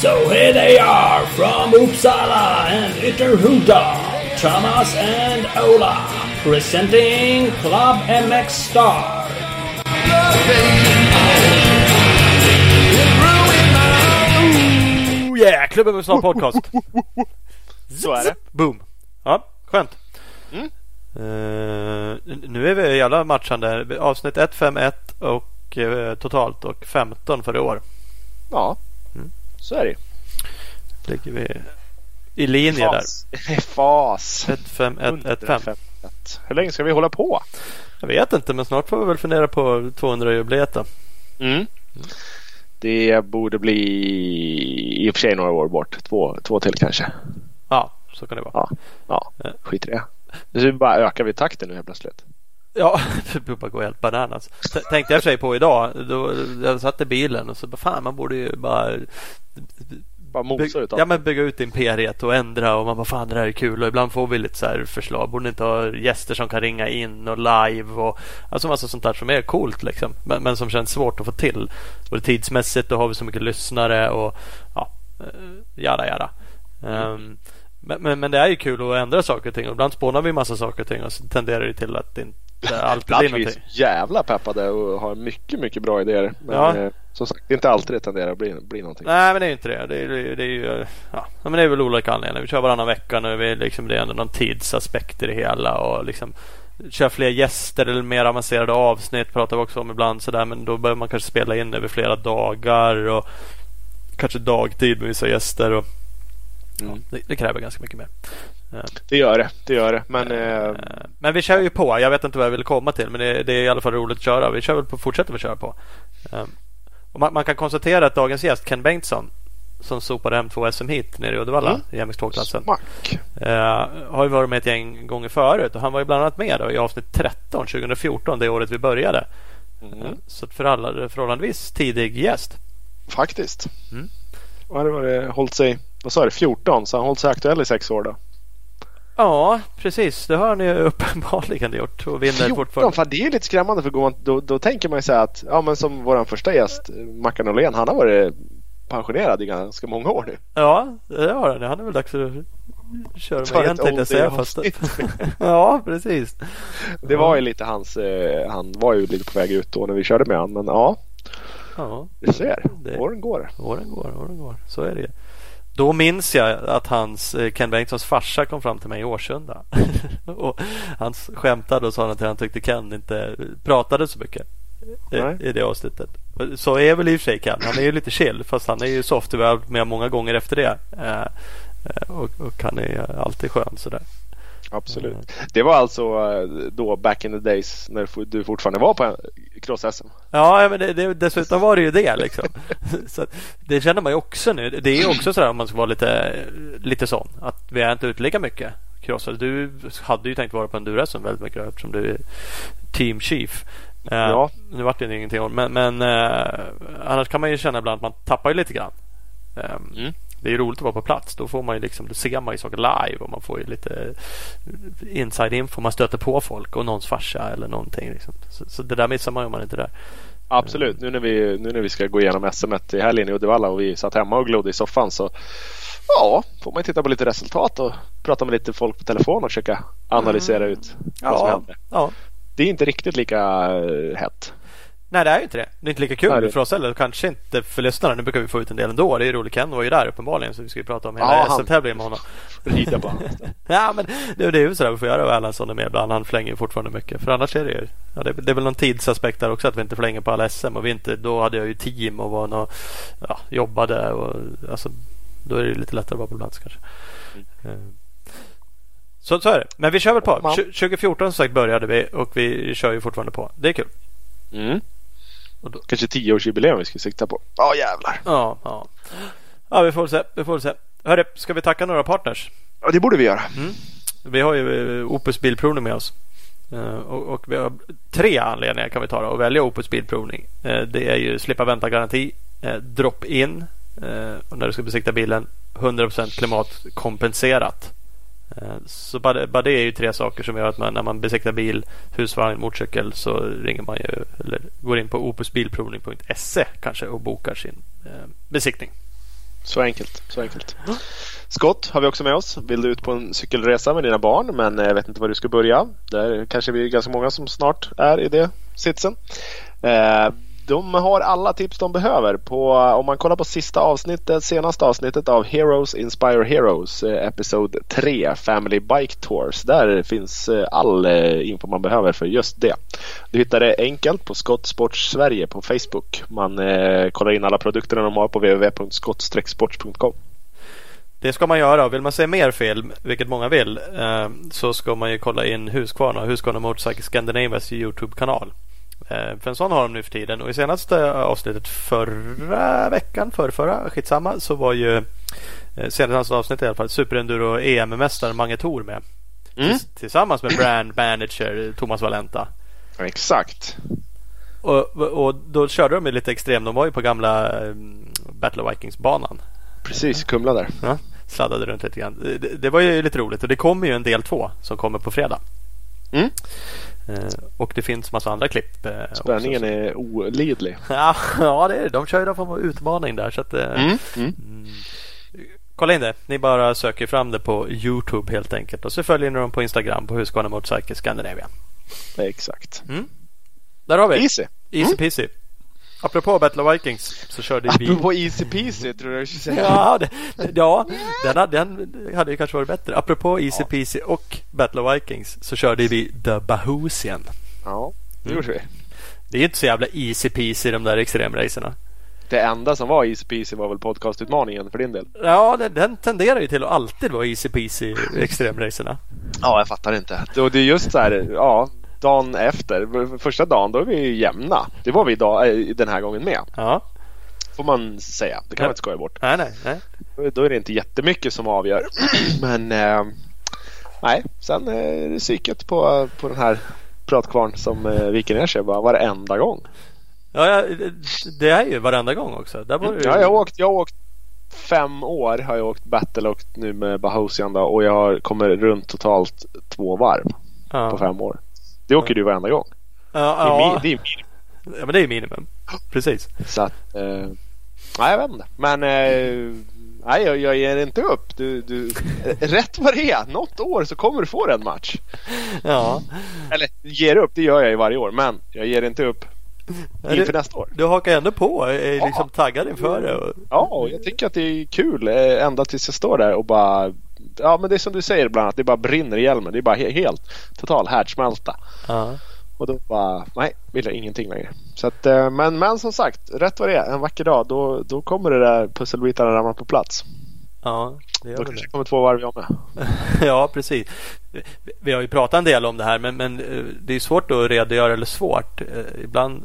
So here they are from Uppsala and Ytterhuda, Thomas and Ola, presenting Club MX Star. Oh yeah! Klubben med snart podcast. Så är det. Boom! Ja, skönt. Mm. Eh, nu är vi alla matchande. Avsnitt 1, 5, 1 och eh, totalt och 15 för i år. Ja, Mm. så är det. Ligger vi i linje där. Fas. Fas. 1, 5, 1, 1, 5. Under ett. Hur länge ska vi hålla på? Jag vet inte men snart får vi väl fundera på 200-jubileet då. Mm. Det borde bli i och för sig några år bort. Två, två till kanske. Ja, så kan det vara. Ja, ja. Ja. skit i det. Nu bara ökar vi takten nu helt plötsligt. Ja, det bara gå helt bananas. Tänkte jag för sig på idag. Då, jag satt i bilen och så bara fan man borde ju bara Bara mosa By- ut ja, men bygga ut imperiet och ändra och man bara fan det där är kul och ibland får vi lite så här förslag. Borde inte ha gäster som kan ringa in och live och alltså massa sånt där som är coolt liksom. Men, men som känns svårt att få till. Både tidsmässigt då har vi så mycket lyssnare och ja, eh, jada jada. Ehm, men, men, men det är ju kul att ändra saker och ting och ibland spånar vi massa saker och ting och så tenderar det till att det inte alltid blir Ibland någonting. så jävla peppade och har mycket, mycket bra idéer. Men Ja. eh, som sagt, det är inte alltid det tenderar att bli, bli någonting. Nej men det är ju inte det. Det är, det är, det är ju ja, men det är väl olika anledningar. Vi kör varannan vecka nu. Vi, liksom, det är ändå någon tidsaspekt i det hela. Och liksom, kör fler gäster eller mer avancerade avsnitt pratar vi också om ibland. Så där, men då behöver man kanske spela in över flera dagar. Och kanske dagtid med vissa gäster. Och, ja, Mm. det, det kräver ganska mycket mer. Det gör det, det gör det. Men eh, Eh, Men vi kör ju på. Jag vet inte vad jag vill komma till. Men det, det är i alla fall roligt att köra. Vi kör väl på, fortsätter vi köra på. Eh, Och man, man kan konstatera att dagens gäst Ken Bengtsson som sopade hem två SM hit nere i Uddevalla Mm. i MX2-klassen. smack. Eh, har ju varit med ett gäng gånger förut och han var ju bland annat med då, i avsnitt 13 2014, det året vi började. Mm. Eh, Så att för alla förhållandevis tidig gäst. Faktiskt. Mm. Och hade varit, hållit sig, vad sa du, 14 så han har hållit sig aktuell i sex år då. Ja, precis. Det har ni ju uppenbarligen gjort och vinner 14, fortfarande. för det är lite skrämmande för man, då, då tänker man ju så här att, ja men som vår första gäst, Mackan Norlén, han har varit pensionerad i ganska många år nu. Ja, det har han. Han är väl dags att köra med igen tänkte jag säga. Fast... ja, precis. Det var ju lite hans, eh, han var ju lite på väg ut då när vi körde med han men ja, Ja, du ser, Det- åren går. åren går, åren går. Så är det ju. Då minns jag att hans, eh, Ken Bengtssons farsa kom fram till mig i Årsunda. och han skämtade och sa att han tyckte Ken inte pratade så mycket i, Nej. i det avsnittet. Så är väl i och för sig Ken. Han är ju lite chill fast han är ju soft. Vi har med många gånger efter det. Eh, eh, och, och han är alltid skön sådär. Absolut. Det var alltså eh, då back in the days när du- fortfarande var på cross-SM. Ja, men det, det, dessutom var det ju det liksom. så det känner man ju också nu. Det är också sådär om man ska vara lite, lite sån. Att vi är inte ute lika mycket crossade. Du hade ju tänkt vara på enduro väldigt mycket eftersom du är team chief. Eh, Ja. Nu vart det ingenting men, men eh, annars kan man ju känna ibland att man tappar ju lite grann. Ehm, Mm. Det är roligt att vara på plats. Då får man ju liksom, då ser man ju saker live och man får ju lite inside info. Man stöter på folk och någons farsa eller någonting. Liksom. Så, så det där missar man ju om man inte är där. Absolut. Nu när, vi, nu när vi ska gå igenom SM i helgen i Uddevalla och vi satt hemma och glodde i soffan så ja, får man titta på lite resultat och prata med lite folk på telefon och försöka analysera ut vad som Ja, hände. ja. Det är inte riktigt lika eh, hett. Nej, det är ju inte det. Det är inte lika kul Nej, för oss heller. Kanske inte för lyssnarna. Nu brukar vi få ut en del ändå. Det är ju roligt. Ken var ju där uppenbarligen. Så vi ska ju prata om hela Ja, SM-tävlingen med honom. Rida på Ja, men det, det är ju sådär vi får göra. Och Erlandsson är med ibland. Han flänger ju fortfarande mycket. För annars är det ju... Ja, det, det är väl någon tidsaspekt där också. Att vi inte flänger på alla SM. Och vi inte, då hade jag ju team och var nå, ja, jobbade. Och, alltså, då är det lite lättare att vara på plats kanske. Eh, Så, så är det. Men vi kör väl på. Ja. Tju- 2014 som sagt började vi och vi kör ju fortfarande på. Det är kul. Mm. Då- Kanske tioårsjubileum vi ska sikta på. Ja jävlar. Ja, ja. Ja, vi får se. Vi får se. Hörru, ska vi tacka några partners? Ja det borde vi göra. Vi har ju eh, Opus Bilprovning med oss. Eh, Och, och vi har tre anledningar kan vi ta då, att välja Opus Bilprovning. Eh, Det är ju slippa vänta-garanti, drop-in och när du ska besikta bilen 100% klimatkompenserat. Eh, så bara, bara det är ju tre saker som gör att man när man besiktar bil, husvagn, motorcykel så ringer man ju eller går in på opusbilprovning.se kanske och bokar sin eh, besiktning. Så enkelt. Så enkelt. Scott har vi också med oss. Vill du ut på en cykelresa med dina barn men jag vet inte var du ska börja. Där kanske vi är ganska många som snart är i det sitsen. De har alla tips de behöver. På, om man kollar på sista avsnittet, senaste avsnittet av Heroes Inspire Heroes, eh, Episod 3, Family Bike Tours. Där finns eh, all eh, info man behöver för just det. Du hittar det enkelt på Skottsport Sverige på Facebook. Man eh, kollar in alla produkterna de har på www.skott-sports.com. Det ska man göra. Vill man se mer film, vilket många vill, eh, så ska man ju kolla in Husqvarna, Husqvarna Motorcycle Scandinavias Youtube-kanal. Eh, för en sån har de nu för tiden. Och i senaste avsnittet förra veckan, för förra, skitsamma, så var ju eh, senaste avsnittet i alla fall Superenduro EM-mästaren Mange Thor med. Mm. Tillsammans med brand manager Thomas Valenta. Exakt. Och, och då körde de lite extrem. De var ju på gamla Battle of Vikings-banan. Precis, Kumla där. Ja, sladdade runt lite grann. Det, det, var ju lite roligt och det kommer ju en del två som kommer på fredag. Mm. Eh, och det finns massa andra klipp. Eh, Spänningen också, är olidlig. ja, ja, det är det. De kör ju någon form av utmaning där. Så att, eh, mm. Mm. Mm. Kolla in det. Ni bara söker fram det på Youtube helt enkelt. Och så följer ni dem på Instagram på Husqvarna Motorcycle Scandinavia. Exakt. Mm. Där har vi. Easy. Easy mm. peasy. Apropå Battle of Vikings så körde vi... Apropå Easy Peasy tror jag du skulle säga. Ja, det, ja den, hade, den hade ju kanske varit bättre. Apropå Easy ja. Peasy och Battle of Vikings så körde vi The Bahusian. Ja, det gjorde vi. Det är inte så jävla easy peasy de där extremracerna. Det enda som var easy peasy var väl podcastutmaningen för din del? Ja, den, den tenderar ju till att alltid vara easy peasy extremracerna. Ja, jag fattar inte. Och det är just så här, ja, dagen efter, första dagen, då är vi jämna. Det var vi idag, eh, den här gången med. Ja. Får man säga. Det kan ja. man inte skoja bort. Nej, nej, nej. Då är det inte jättemycket som avgör. Men eh, nej, sen är det psyket på, på den här pratkvarn som eh, viker ner sig bara varenda gång. Ja, det är ju varenda gång också. Där var ju... Ja, jag har åkt, jag har åkt fem år har jag åkt battle och nu med Bahosian då, och jag kommit runt totalt två varv ja. på fem år. Det åker du varenda gång. Ja, det, är, minimum. Ja, men det är minimum. Precis. Så att, eh, nej jag vet inte. Men eh, nej, jag, jag ger inte upp. Du, du, rätt vad det är, något år så kommer du få en match. Ja. Eller ger upp, det gör jag ju varje år. Men jag ger inte upp inför du, nästa år. Du hakar ändå på, är liksom ja. taggad inför det. Ja, jag tycker att det är kul eh, ända tills jag står där och bara ja men det är som du säger ibland att det bara brinner i hjälmen. Det är bara helt total härdsmälta. Uh. Och då bara, nej, vill jag ingenting längre. Så att, eh, men, men som sagt, rätt vad det är, en vacker dag, då, då kommer det där pusselbitarna ramla på plats. Ja, det gör Då kanske det kommer två varv jag med. ja, precis. Vi har ju pratat en del om det här, men, men eh, det är svårt att redogöra, eller svårt. Eh, ibland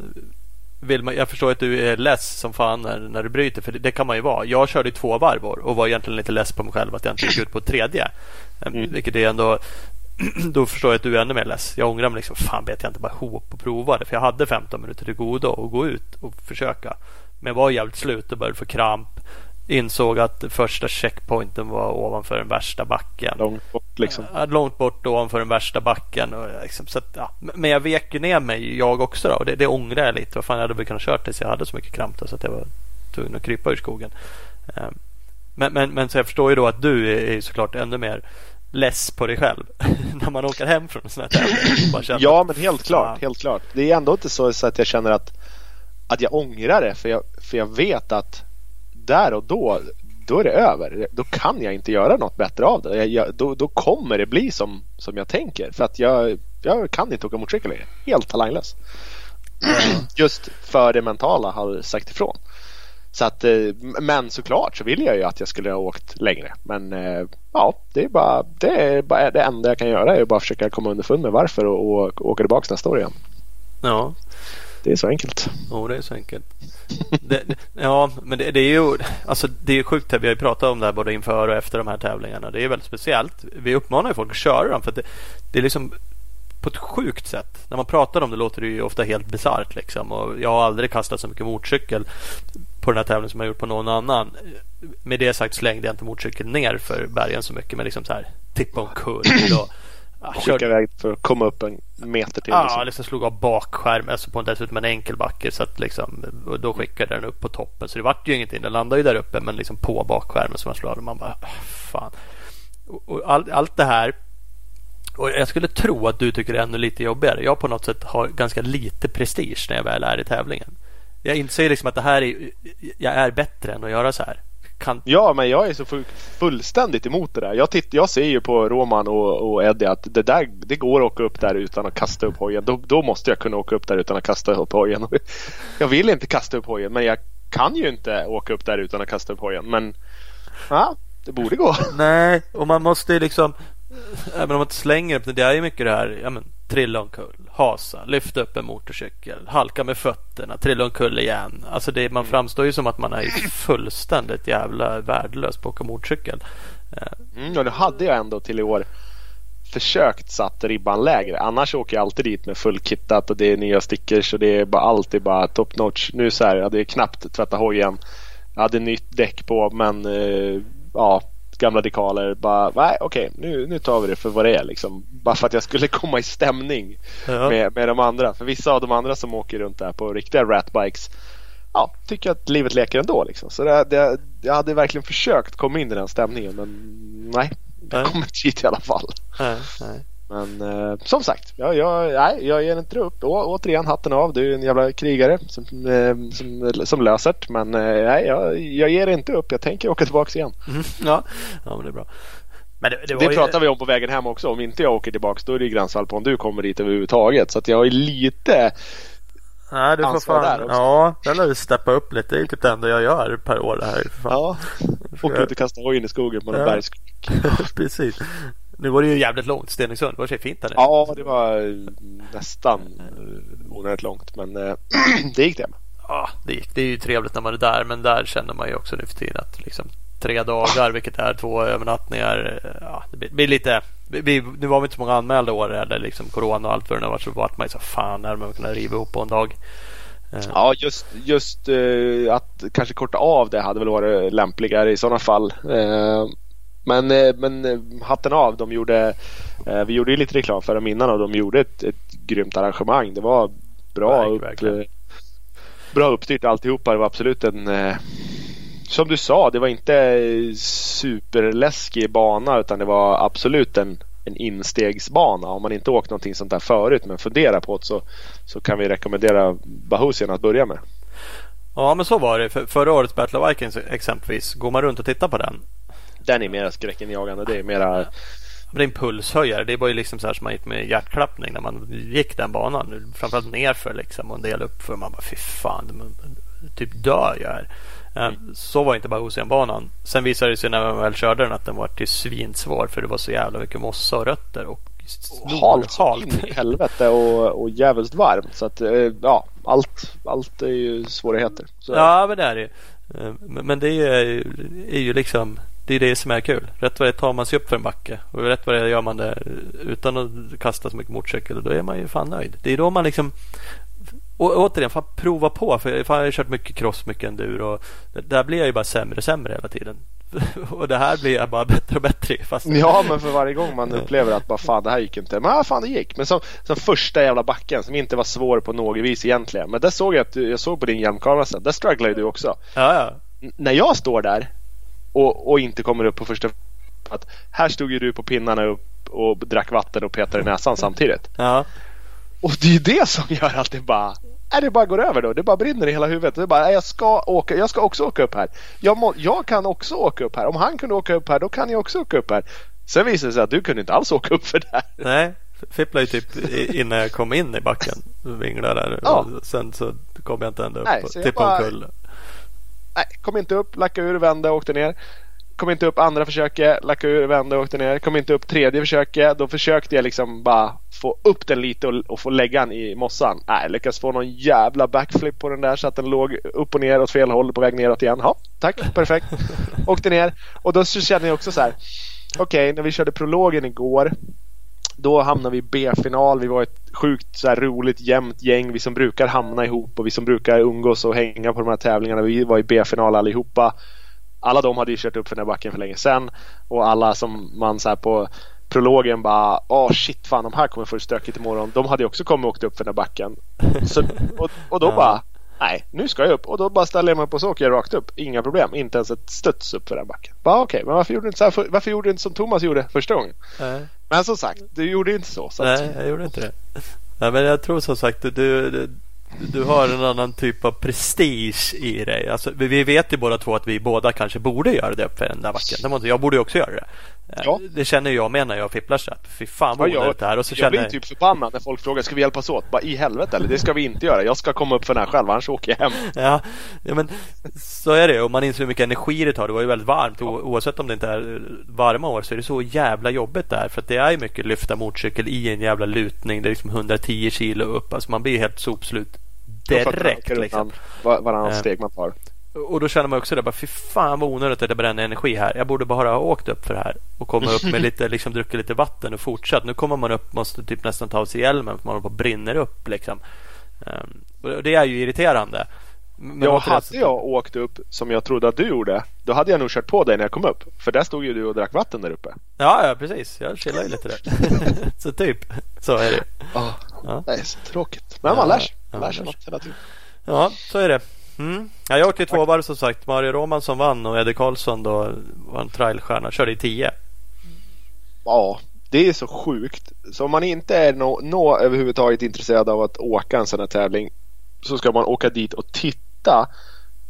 vill man, jag förstår att du är less som fan när, när du bryter, för det, det kan man ju vara. Jag körde i två varv och var egentligen lite less på mig själv att jag inte gick ut på ett tredje. Mm. Vilket är ändå då förstår jag att du är ännu mer less. Jag ångrar mig liksom. Fan bet jag inte bara ihop och provade. För jag hade 15 minuter till godo att gå ut och försöka. Men jag var jävligt slut och började få kramp insåg att första checkpointen var ovanför den värsta backen. Långt bort liksom. långt bort ovanför den värsta backen. Och liksom, så att, ja. Men jag vek ner mig jag också då. Och det, det ångrar jag lite. Vad fan jag hade väl kunnat kört tills jag hade så mycket kramp då, så att jag var tvungen att krypa ur skogen. Ehm, men, men, men så jag förstår ju då att du är såklart ännu mer less på dig själv när man åker hem från en sån här tävling. Ja, men helt klart, helt klart. Det är ändå inte så, så att jag känner att, att jag ångrar det. För jag, för jag vet att där och då, då är det över. Då kan jag inte göra något bättre av det. Jag, jag, då, då kommer det bli som, som jag tänker. För att jag, jag kan inte åka motorcykel längre. Helt talanglös. Just för det mentala har sagt ifrån. Så att, eh, men såklart så vill jag ju att jag skulle ha åkt längre. Men eh, ja, det är bara det, är bara, det enda jag kan göra är att bara försöka komma underfund med varför och, och åka tillbaka nästa år igen. Ja. Det är så enkelt. Jo, oh, det är så enkelt. det, ja, men det, det, är ju alltså, det är sjukt. Vi har ju pratat om det här både inför och efter de här tävlingarna. Det är väldigt speciellt. Vi uppmanar ju folk att köra dem för det, det, är liksom på ett sjukt sätt. När man pratar om det låter det ju ofta helt bisarrt. Liksom. Och jag har aldrig kastat så mycket motorcykel på den här tävlingen som jag gjort på någon annan. Med det sagt slängde jag inte motorcykeln ner för bergen så mycket. Men liksom så här, tippa omkull. Och, ja, Skicka iväg för att komma upp en meter till. Ja, liksom, liksom slog av bakskärm, alltså på dessutom en enkel backe. Så att liksom, och då skickade den upp på toppen. Så det vart ju ingenting. Den landade ju där uppe men liksom på bakskärmen som man slog av. Man bara, fan. Och, och all, allt det här och jag skulle tro att du tycker det är ännu lite jobbigare. Jag på något sätt har ganska lite prestige när jag väl är i tävlingen. Jag inser liksom att det här är, jag är bättre än att göra så här. Kan... Ja, men jag är så fullständigt emot det där. Jag, titt, jag ser ju på Roman och, och Eddie att det, där, det går att åka upp där utan att kasta upp hojen. Då, då måste jag kunna åka upp där utan att kasta upp hojen. Jag vill inte kasta upp hojen, men jag kan ju inte åka upp där utan att kasta upp hojen. Men ja, det borde gå. Nej, och man måste liksom Även om man inte slänger upp det. Det är ju mycket det här. Ja, men, trilla omkull, hasa, lyfta upp en motorcykel, halka med fötterna, trilla omkull igen. Alltså det, man mm. framstår ju som att man är fullständigt jävla värdelös på att åka motorcykel. Mm, och nu hade jag ändå till i år försökt satt ribban lägre. Annars åker jag alltid dit med fullkittat och det är nya stickers och det är bara alltid bara top notch. Nu så här, jag hade knappt tvättat hojen. Jag hade nytt däck på men eh, ja, gamla dekaler. Bara, nej okej, okay, nu, nu tar vi det för vad det är. Liksom. Bara för att jag skulle komma i stämning ja. med, med de andra. För vissa av de andra som åker runt där på riktiga ratbikes ja, tycker att livet leker ändå. Liksom. Så det, det, jag hade verkligen försökt komma in i den stämningen men nej, jag kom inte hit i alla fall. Nej, nej. Men eh, som sagt, jag, jag, nej, jag ger inte upp. Å, återigen hatten av. Du är en jävla krigare som, eh, som, som löser det. Men eh, nej, jag, jag ger inte upp. Jag tänker åka tillbaka igen. Mm, ja. ja, men det är bra. Men det, det, det pratar ju... vi om på vägen hem också. Om inte jag åker tillbaka då är det gränsfall på om du kommer dit överhuvudtaget. Så att jag är lite Nej, du får fan, där också. Ja, den lär du steppa upp lite. Det är typ det enda jag gör per år det här. Fan. Ja, åka ut och kasta hojen i skogen på någon ja. bergskrock. Precis. Nu var det ju jävligt långt Stenungsund. Det var fint där Ja, det var nästan onödigt långt. Men äh, det gick det. Ja, det gick. Det är ju trevligt när man är där. Men där känner man ju också nu för tiden att liksom tre dagar, vilket är två övernattningar. Ja, det blir, lite... Vi, nu var vi inte så många anmälda år eller liksom corona och allt vad det var. Så vart man ju så fan när man kunna riva ihop på en dag. Eh. Ja, just, just att kanske korta av det hade väl varit lämpligare i sådana fall. Men, uh, men hatten av. De gjorde, vi gjorde ju lite reklam för dem innan och de gjorde ett, ett grymt arrangemang. Det var bra, Verk, upp, bra uppstyrt alltihopa. Det var absolut en som du sa, det var inte superläskig bana utan det var absolut en, en instegsbana. Om man inte åkt någonting sånt där förut men funderar på det så, så kan vi rekommendera Bahusien att börja med. Ja men så var det. För, förra årets Battle of Vikings exempelvis. Går man runt och tittar på den? Den är mer skräckinjagande. Det är mera det är en pulshöjare. Det var ju liksom så här som man gick med hjärtklappning när man gick den banan. Framförallt nerför liksom och en del uppför. Man bara fy fan, typ dör jag här. Mm. Så var inte bara Oceanbanan. Sen visade det sig när man väl körde den att den var till svinsvår för det var så jävla mycket mossa och rötter. Och halt, halt. i helvete och, och jävligt varmt. Så att eh, ja, allt, allt är ju svårigheter. Så. Ja, men det är det eh, Men det är ju, är ju liksom det är det som är kul. Rätt vad det tar man sig upp för en backe och rätt vad det gör man det utan att kasta så mycket motorcykel då är man ju fan nöjd. Det är då man liksom och återigen, fan prova på. För fan, jag har kört mycket cross, mycket enduro. Och där blir jag ju bara sämre och sämre hela tiden. och det här blir jag bara bättre och bättre fast... Ja, men för varje gång man upplever att bara fan det här gick inte. Men ja, fan det gick. Men som, som första jävla backen som inte var svår på något vis egentligen. Men där såg jag att jag såg på din hjälmkamera sen. Där strugglade du också. Ja, ja. N när jag står där och, och inte kommer upp på första att här stod ju du på pinnarna upp och drack vatten och petade i näsan samtidigt. Ja. Och det är det som gör att det bara är det bara går över då. Det bara brinner i hela huvudet. Det bara, jag ska åka. Jag ska också åka upp här. Jag, må, jag kan också åka upp här. Om han kunde åka upp här, då kan jag också åka upp här. Sen visade det sig att du kunde inte alls åka upp för det här. Nej, fipplade ju typ innan jag kom in i backen. Vinglade där. Ja. Sen så kom jag inte ända upp. Nej, Tippade omkull. Nej, kom inte upp, lackade ur, vände och åkte ner kom inte upp andra försöket, lackade ur, vände och åkte ner. Kom inte upp tredje försöket. Då försökte jag liksom bara få upp den lite och, och få lägga den i mossan. Nej, lyckades få någon jävla backflip på den där så att den låg upp och ner åt fel håll på väg neråt igen. Ja, tack, perfekt. Åkte ner och då kände jag också så här. Okej, okay, när vi körde prologen igår då hamnade vi i B-final. Vi var ett sjukt så här, roligt jämnt gäng. Vi som brukar hamna ihop och vi som brukar umgås och hänga på de här tävlingarna. Vi var i B-final allihopa. alla de hade ju kört upp för den här backen för länge sedan och alla som man så här på prologen bara Åh oh, shit fan de här kommer få det stökigt imorgon. De hade ju också kommit och åkt upp för den här backen. Så, och, och då bara Nej, nu ska jag upp och då bara ställer jag mig upp och så åker jag rakt upp. Inga problem. Inte ens ett studs upp för den backen. Bara okej, okay, men varför gjorde du inte så här, Varför gjorde du inte som Thomas gjorde första gången? Nej. Men som sagt, du gjorde inte så. så Nej, jag gjorde inte det. Nej, men jag tror som sagt du, du, du har en annan typ av prestige i dig. Alltså, vi vet ju båda två att vi båda kanske borde göra det för den där backen. Jag borde också göra det. Ja. Det känner jag med när jag fipplar så Fy fan vad ja, jag, det här. Och så jag känner... blir typ förbannad när folk frågar ska vi hjälpas åt? Bara i helvete eller? Det ska vi inte göra. Jag ska komma upp för den här själv annars åker jag hem. Ja, ja men så är det. Och man inser hur mycket energi det tar. Det var ju väldigt varmt. Ja. Oavsett om det inte är varma år så är det så jävla jobbigt där. För att det är mycket lyfta motorcykel i en jävla lutning. Det är liksom 110 kilo upp. Alltså man blir helt sopslut direkt. Liksom. Varannan steg man tar. Och då känner man också det bara, fy fan vad onödigt att det bränner energi här. Jag borde bara ha åkt upp för det här och kommit upp med lite, liksom druckit lite vatten och fortsatt. Nu kommer man upp måste typ nästan ta av sig hjälmen för man håller på brinner upp liksom. Um, och det är ju irriterande. Men ja, hade det... jag åkt upp som jag trodde att du gjorde, då hade jag nog kört på dig när jag kom upp. För där stod ju du och drack vatten där uppe. Ja, ja precis. Jag chillar ju lite där. så typ, så är det. Oh, ja. Det är så tråkigt. Men man lär sig. Man lär sig något hela tiden. Ja, så är det. Mm. Jag åkte i två varv som sagt. Mario Roman som vann och Eddie Karlsson då var en trailstjärna. Körde i tio. Ja, det är så sjukt. Så om man inte är nå, nå överhuvudtaget intresserad av att åka en sån här tävling så ska man åka dit och titta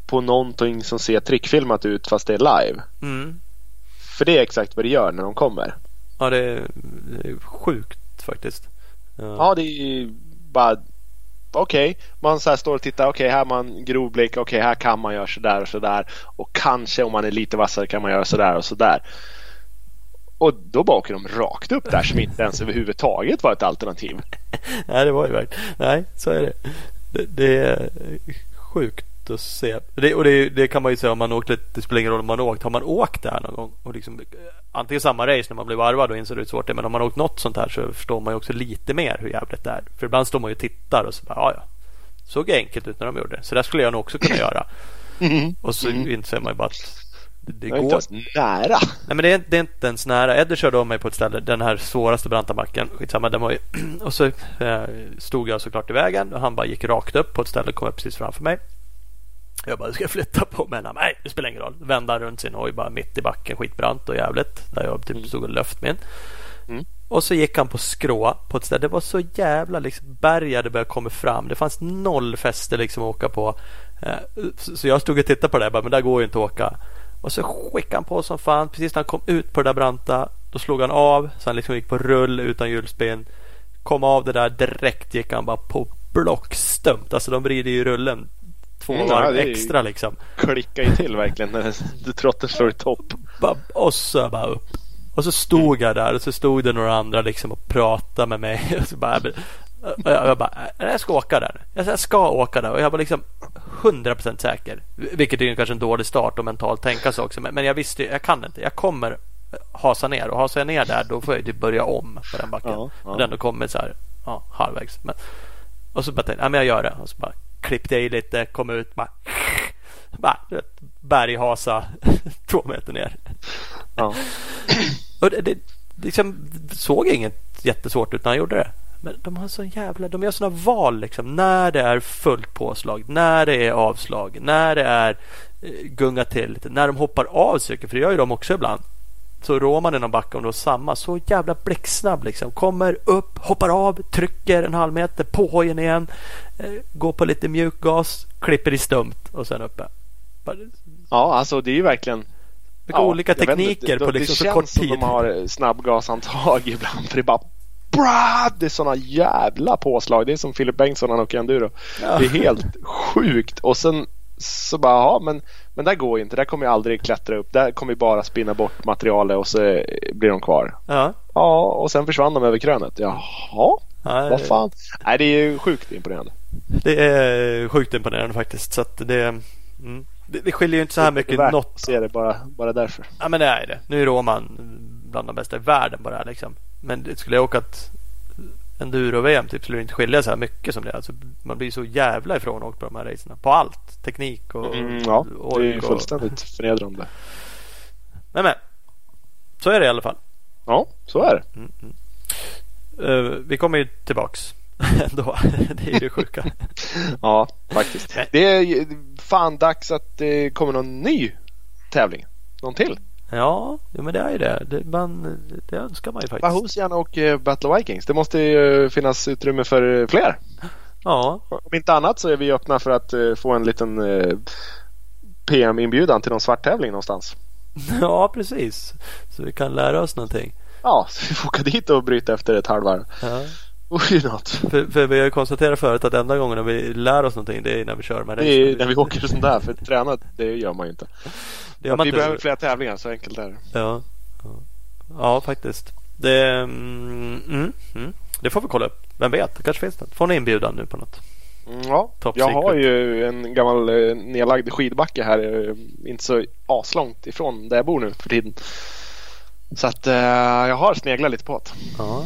på någonting som ser trickfilmat ut fast det är live. Mm. För det är exakt vad det gör när de kommer. Ja, det är, det är sjukt faktiskt. Ja. ja, det är bara okej, okay. man så står och tittar. Okej, okay, här har man grov blick. Okej, okay, här kan man göra sådär och sådär. Och kanske om man är lite vassare kan man göra sådär och sådär. Och då bara åker de rakt upp där som inte ens överhuvudtaget var ett alternativ. Nej, det var ju verkligen. Nej, så är det. Det, det är sjukt att se. Det, och det, det, kan man ju säga om man åkt lite. Det spelar ingen roll om man åkt. Har man åkt där någon gång och liksom antingen samma race när man blir varvad och inser hur svårt det är. Men om man åkt något sånt här så förstår man ju också lite mer hur jävligt det är. För ibland står man ju och tittar och så bara, ja ja. Såg enkelt ut när de gjorde det. Så det skulle jag nog också kunna göra. Mm. Och så mm. inser man ju bara att det, det går inte ens nära. Nej men det är, det är inte ens nära. Eddie körde om mig på ett ställe, den här svåraste branta backen. Skitsamma, den var ju, och så eh, stod jag såklart i vägen och han bara gick rakt upp på ett ställe, kom upp precis framför mig. Jag bara, ska jag flytta på mig? Nej, det spelar ingen roll. Vända runt sin hoj bara mitt i backen, skitbrant och jävligt. Där jag typ mm. stod och löft min. Mm. Och så gick han på skrå på ett ställe. Det var så jävla liksom bergade började komma fram. Det fanns noll fäste liksom att åka på. Eh, så jag stod och tittade på det där, men där går ju inte att åka. Och så skickade han på som fan. Precis när han kom ut på det där branta, då slog han av. Så han liksom gick på rull utan hjulspinn. Kom av det där direkt gick han bara på blockstumt. Alltså de vrider ju rullen två mm, varv ja, extra liksom. Klickar ju till verkligen när trotten slår i topp. Och så bara upp. Och så stod jag där och så stod det några andra liksom och pratade med mig. Och så bara, jag bara, jag ska åka där. Jag ska åka där och jag var liksom 100% säker. Vilket är kanske en dålig start och mentalt tänka så också. Men jag visste, jag kan inte. Jag kommer hasa ner och hasar jag ner där då får jag typ börja om på den backen. Ja, ja. Och den kommit så här ja, halvvägs. Men, och så bara tänkte jag, jag gör det. Och så bara klippte i lite, kom ut, bara, bara berghasa två meter ner. Ja. och det, det liksom, såg inget jättesvårt ut när han gjorde det. Men de har så jävla, de gör sådana val liksom. När det är fullt påslag, när det är avslag, när det är eh, gunga till lite, när de hoppar av cykeln, för det gör ju de också ibland. Så rår man i någon backe om det var samma. Så jävla blixtsnabb liksom. Kommer upp, hoppar av, trycker en halv meter på hojen igen. Eh, går på lite mjukgas, klipper i stumt och sen uppe. Ja, alltså det är ju verkligen Vilka ja, olika tekniker det, på liksom så kort tid. Det känns som de har snabbgasantag ibland. För det är bara Bra! Det är sådana jävla påslag. Det är som Filip Bengtsson när han åker enduro. Ja. Det är helt sjukt. Och sen så bara, ja men, men där går ju inte. Där kommer jag aldrig klättra upp. Där kommer vi bara spinna bort materialet och så blir de kvar. Ja. Ja, och sen försvann de över krönet. Jaha, Nej, vad fan. Nej, det är sjukt imponerande. Det är sjukt imponerande faktiskt. Så det, mm, det, det skiljer ju inte så här mycket. Det är värt att se det bara, bara därför. Ja, men det är det. Nu är Roman bland de bästa i världen bara liksom. Men skulle jag åkat enduro-VM typ, skulle det inte skilja så här mycket som det. Alltså, man blir så jävla ifrån åkt på de här racerna. På allt. Teknik och Mm, ja, det är ju och- fullständigt förnedrande. Men men. Så är det i alla fall. Ja, så är det. Eh, vi kommer ju tillbaks ändå. det är ju det sjuka. Ja, faktiskt. Det är fan dags att det kommer någon ny tävling. Någon till. ja, men det är ju det. Det, man, det önskar man ju faktiskt. Bahosian och eh, Battle Vikings. Det måste ju finnas utrymme för eh, fler. Ja, Om inte annat så är vi öppna för att eh, få en liten eh, PM-inbjudan till någon svarttävling någonstans. ja, precis. Så vi kan lära oss någonting. Ja, så vi får åka dit och bryta efter ett halvvarv. Ja. Något. För, för vi har ju konstaterat förut att enda gången vi lär oss någonting det är när vi kör med Det är när vi åker sånt där. För träna, det gör man ju inte. Det gör man vi inte. behöver fler tävlingar, så enkelt är det. Ja, ja. faktiskt. Det, mm, mm, mm. det får vi kolla upp. Vem vet, det kanske finns något. Får ni inbjudan nu på något? Mm, Ja, Top jag har secret. ju en gammal eh, nedlagd skidbacke här. eh, Inte så aslångt ifrån där jag bor nu för tiden. Så att eh, jag har sneglat lite på det. Ja,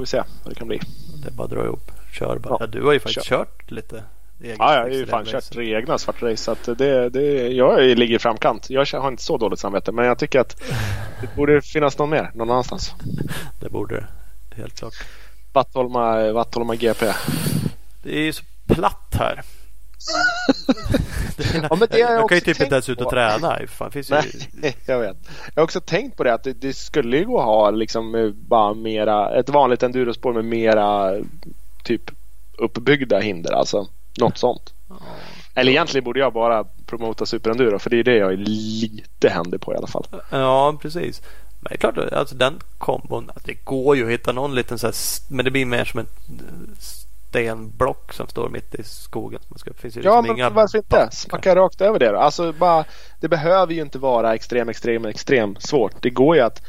Får vi se vad det kan bli. det är bara att dra ihop. Kör bara. Ja, Ja, du har ju faktiskt kör. kört lite. eget Ja, jag har ju fan kört tre egna svartrace. Så att det, det, jag ligger i framkant. Jag har inte så dåligt samvete. Men jag tycker att det borde finnas någon mer någon annanstans. Det borde det. Helt klart. Vattholma, Vattholma GP. Det är ju så platt här. Ja, men det har jag jag kan ju typ inte ens ut och träna. Fan, finns ju... Nej, jag vet. Jag har också tänkt på det att det, det skulle ju gå att ha liksom bara mera, ett vanligt endurospår med mera typ uppbyggda hinder. Alltså något sånt. Eller egentligen borde jag bara promota superenduro för det är det jag är lite händig på i alla fall. Ja, precis. Men det är klart, alltså den kombon. Det går ju att hitta någon liten så här, men det blir mer som ett eh, stenblock som står mitt i skogen. Man ska, finns ju Ja, liksom men varför inte? Smacka rakt över det då. Alltså bara, det behöver ju inte vara extrem, extrem, extrem svårt. Det går ju att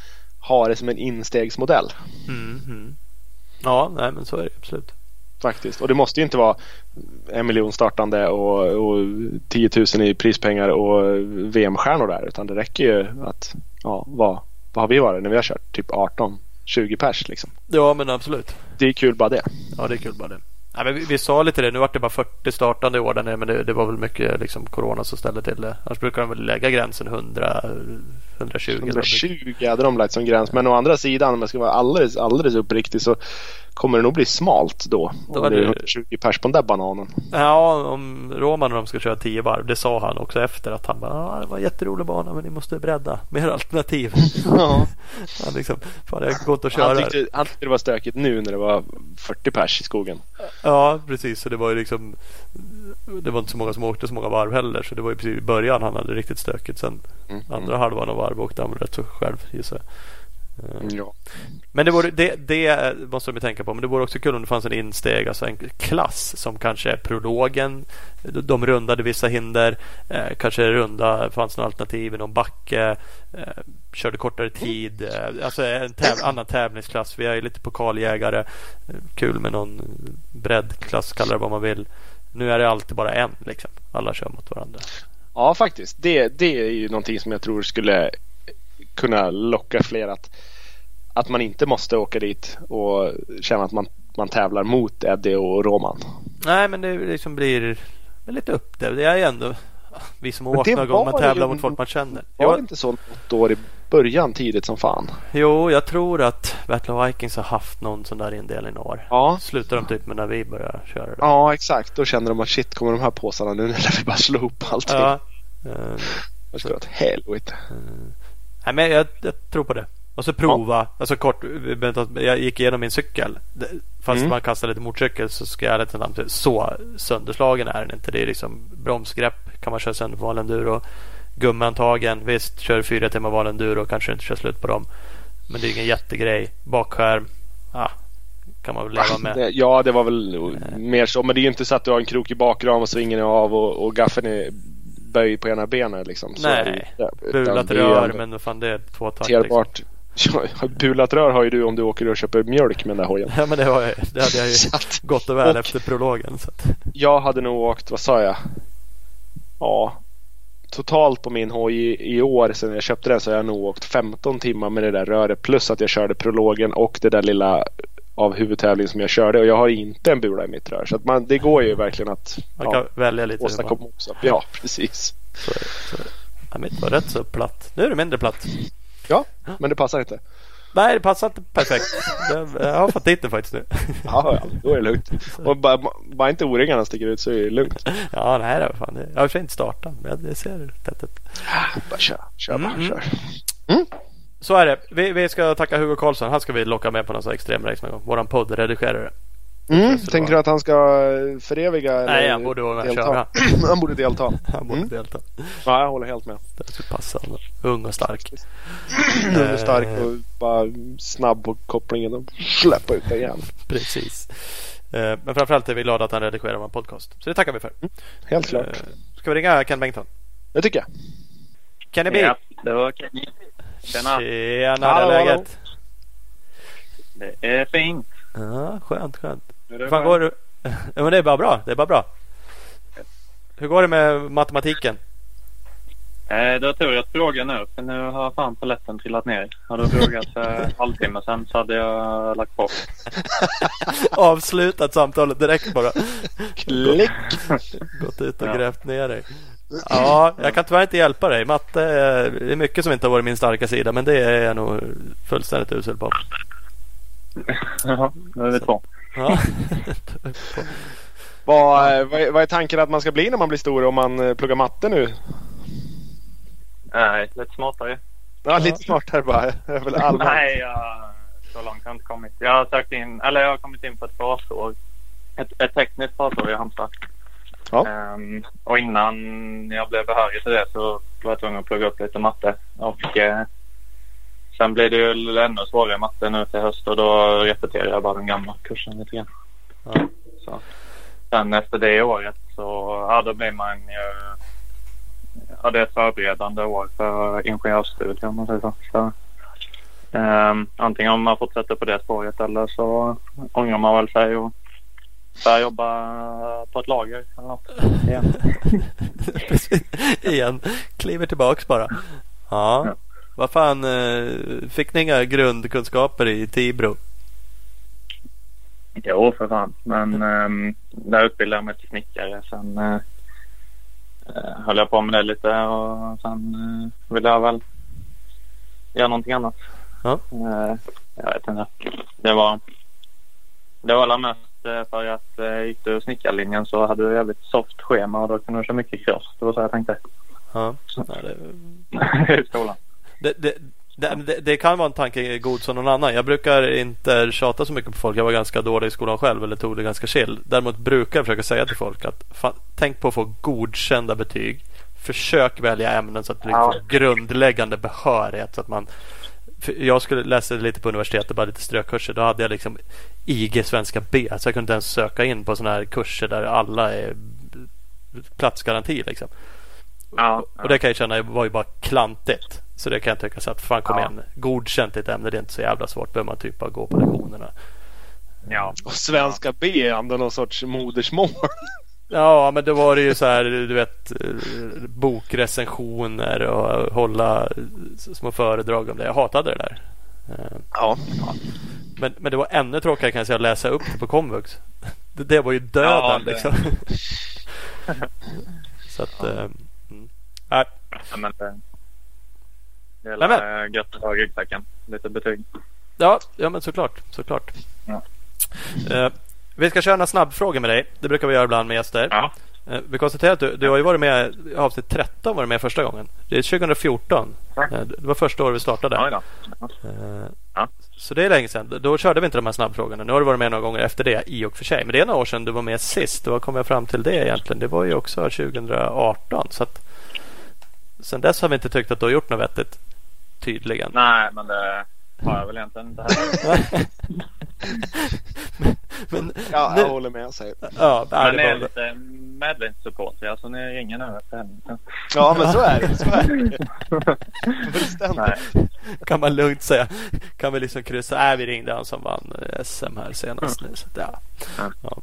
ha det som en instegsmodell. Mm, mm. Ja, nej men så är det absolut. Faktiskt. Och det måste ju inte vara en miljon startande och, och 10 000 i prispengar och VM-stjärnor där. Utan det räcker ju att, ja, vad, vad har vi varit när vi har kört? Typ 18, 20 pers liksom. Ja, men absolut. Det är kul bara det. Ja, det är kul bara det. Ja, men vi, vi sa lite det. Nu vart det bara 40 startande i år där nere, men det, det var väl mycket liksom corona som ställde till det. Annars brukar de väl lägga gränsen 100, 120. 120 hade de lagt som gräns. Men å andra sidan om jag ska vara alldeles, alldeles uppriktig så kommer det nog bli smalt då. Då Om det är det- 120 pers på den där bananen. Ja, om Roman och de ska köra 10 varv. Det sa han också efter att han bara, ah, det var en jätterolig bana men ni måste bredda. Mer alternativ. Ja. han liksom, fan jag går inte att Han köra. tyckte, han tyckte det var stökigt nu när det var 40 pers i skogen. Ja, precis. Så det var ju liksom Det var inte så många som åkte så många varv heller. Så det var ju precis i början han hade riktigt stökigt. Sen Mm. andra halvan av varv åkte han rätt så själv gissar jag. Eh, Ja. Men det, vore, det, det måste de tänka på. Men det vore också kul om det fanns en insteg, alltså en klass som kanske är prologen. De rundade vissa hinder. Eh, kanske runda, fanns något alternativ i någon backe. Eh, körde kortare tid. Eh, alltså en täv, annan tävlingsklass. Vi är ju lite pokaljägare. Eh, kul med någon breddklass, kalla det vad man vill. Nu är det alltid bara en liksom. Alla kör mot varandra. Ja, faktiskt. Det, det är ju någonting som jag tror skulle kunna locka fler att, att man inte måste åka dit och känna att man, man tävlar mot Eddie och Roman. Nej, men det liksom blir lite upp det. Det är ju ändå vi som har åkt det någon gång. Man tävlar ju- mot folk man känner. Var det Jo, inte så något år i början tidigt som fan? jo, jag tror att Battle of Vikings har haft någon sån där indelning i år. Ja. Slutar de typ med när vi börjar köra det. Ja, exakt. Då kände de att shit, kommer de här påsarna nu när vi bara slå ihop allting? Ja. Eh, Det ska åt helvete. Nej, men jag, jag tror på det. Och så prova. Alltså kort. Jag gick igenom min cykel. Fast Mm. man kastar lite motorcykel så ska jag ärligt säga, Så sönderslagen är den inte. Det är liksom bromsgrepp kan man köra sönder på vanlig enduro. Gummiantagen. Visst, kör fyra timmar vanlig enduro kanske inte kör slut på dem. Men det är ingen jättegrej. Bakskärm. Ja, kan man väl leva med. Ja, det var väl mer så. Men det är ju inte så att du har en krok i bakram och svingen är av och, och gaffeln är böjd på ena benet. Liksom. Så Nej, bulat rör ändå men vad fan det är två takt. Liksom. hanterbart. Ja, bulat rör har ju du om du åker och köper mjölk med den där hojen. Ja men det, var, det hade jag ju att- gott och väl och- efter prologen. Så att, Jag hade nog åkt, vad sa jag? Ja, totalt på min hoj i, i år sedan jag köpte den så har jag nog åkt 15 timmar med det där röret plus att jag körde prologen och det där lilla av huvudtävling som jag körde och jag har inte en bula i mitt rör. Så att man, det går ju verkligen att Man kan ja, välja lite. åstadkomma också. Ja, precis. Så så. Ja, mitt var rätt så platt. Nu är det mindre platt. Ja, men det passar inte. Nej, det passar inte perfekt. Jag har fått dit det faktiskt nu. Ja, ja, då är det lugnt. Och bara, bara inte O-ringarna sticker ut så är det lugnt. Ja, nej var fan. Jag har för inte startat, men det ser tätt ut. Bara kör, kör bara, Mm, kör. Så är det. Vi, vi ska tacka Hugo Karlsson. Han ska vi locka med på någon sån här extremrace någon gång. Våran poddredigerare. Mm, tänker du att han ska föreviga? eller Nej, han borde vara med delta? köra. han borde delta. Han borde Mm. delta. Ja, jag håller helt med. Det skulle passa. Ung och stark. Ung och stark och bara snabb på kopplingen och släppa ut den igen. Precis. Eh, Men framförallt är vi glada att han redigerar vår podcast. Så det tackar vi för. Helt klart. Eh, Ska vi ringa Ken Bengtsson? Det tycker jag. Kenny B. Ja, det var Kenny. Tjena. Tjena, Hallå, hur är hallå. läget? Det är fint. Ja, skönt, skönt. Hur det fan går det? Ja, men det är bara bra. Det är bara bra. Hur går det med matematiken? Eh, Du har tur att fråga nu, för nu har fan polletten trillat ner. Hade du frågat för en halvtimme sedan så hade jag lagt på. Avslutat samtalet direkt bara. Klick! Gått ut och Ja. grävt ner dig. Ja, jag kan tyvärr inte hjälpa dig. Matte är- det är mycket som inte har varit min starka sida, men det är jag nog fullständigt usel på. Jaha, nu är vi två. Ja. Vad, eh, vad, är, vad är tanken att man ska bli när man blir stor om man eh, pluggar matte nu? Nej, lite smartare. Ja, lite smartare bara. Det väl allmänt. Nej, jag, så långt har jag inte kommit. Jag har sökt in, eller jag har kommit in på ett basår. Ett, ett tekniskt basår i Halmstad. Ja. Ehm, och innan jag blev behörig till det så var jag tvungen att plugga upp lite matte. Och eh, sen blir det ju ännu svårare matte nu till höst och då repeterar jag bara den gamla kursen lite grann. Ja. Så. Sen efter det året så ja, då blir man ju ja, det är ett förberedande år för ingenjörsstudier om man säger så. så ehm, antingen om man fortsätter på det spåret eller så ångrar man väl sig och börjar jobba på ett lager eller något. Igen. Igen. Kliver tillbaks bara. Ja. Ja. Vad fan, eh, fick ni inga grundkunskaper i Tibro? Jo, för fan. Men um, där utbildade jag mig till snickare. Sen uh, höll jag på med det lite och sen uh, ville jag väl göra någonting annat. Ja. Eh, jag vet inte. Det var, det var mest för att uh, gick du snickarlinjen så hade du jävligt soft schema och då kunde du köra mycket cross. Det var så jag tänkte. Ja. Det, I skolan. det, det, det, det, kan vara en tanke god som någon annan. Jag brukar inte tjata så mycket på folk. Jag var ganska dålig i skolan själv eller tog det ganska chill. Däremot brukar jag försöka säga till folk att fan, tänk på att få godkända betyg. Försök välja ämnen så att du liksom Ja. får grundläggande behörighet. Så att man, jag skulle läsa lite på universitetet, bara lite strökurser. Då hade jag liksom IG svenska B. Så jag kunde inte ens söka in på sådana här kurser där alla är platsgaranti. Liksom. Ja, Och det kan jag känna var ju bara klantigt. Så det kan jag tycka så att fan kom Ja. igen. Godkänt i ett ämne det är inte så jävla svårt. behöver man typ bara gå på lektionerna. ja. Och svenska B är ändå någon sorts modersmål. Ja men då var det ju så här du vet eh, bokrecensioner och hålla små föredrag om det. Jag hatade det där. Eh, Ja. Men, men det var ännu tråkigare kan jag säga att läsa upp det på komvux. Det, det var ju döden Ja, det- liksom. så att... eh, mm. Nej, Ja, men det, det är eh, gött att ha ryggsäcken. Lite betyg. Ja, ja men såklart. såklart. Ja. Eh, vi ska köra en snabbfråga med dig. Det brukar vi göra ibland med gäster. Ja. Eh, vi konstaterar att du, du har ju varit med i avsnitt 13 var du med första gången. Det är 2014. Ja. Eh, det var första året vi startade. Då. Ja. Eh, Ja. Så det är länge sedan. Då körde vi inte de här snabbfrågorna. Nu har du varit med några gånger efter det i och för sig. Men det är några år sedan du var med sist. Vad kom jag fram till det egentligen? Det var ju också 2018. Så att sen dess har vi inte tyckt att du har gjort något vettigt. Tydligen. Nej, men det har jag väl egentligen inte heller. men, Ja, nu, jag håller med. Säger. ja, Men det är lite medlemssupporter. Alltså ni ringer nu efter helgen. Ja, men så är det. Så är det. Fullständigt. Kan man lugnt säga. Kan vi liksom kryssa. Nej, vi ringde han som vann eh, SM här senast nu. Så, att, ja. Ja.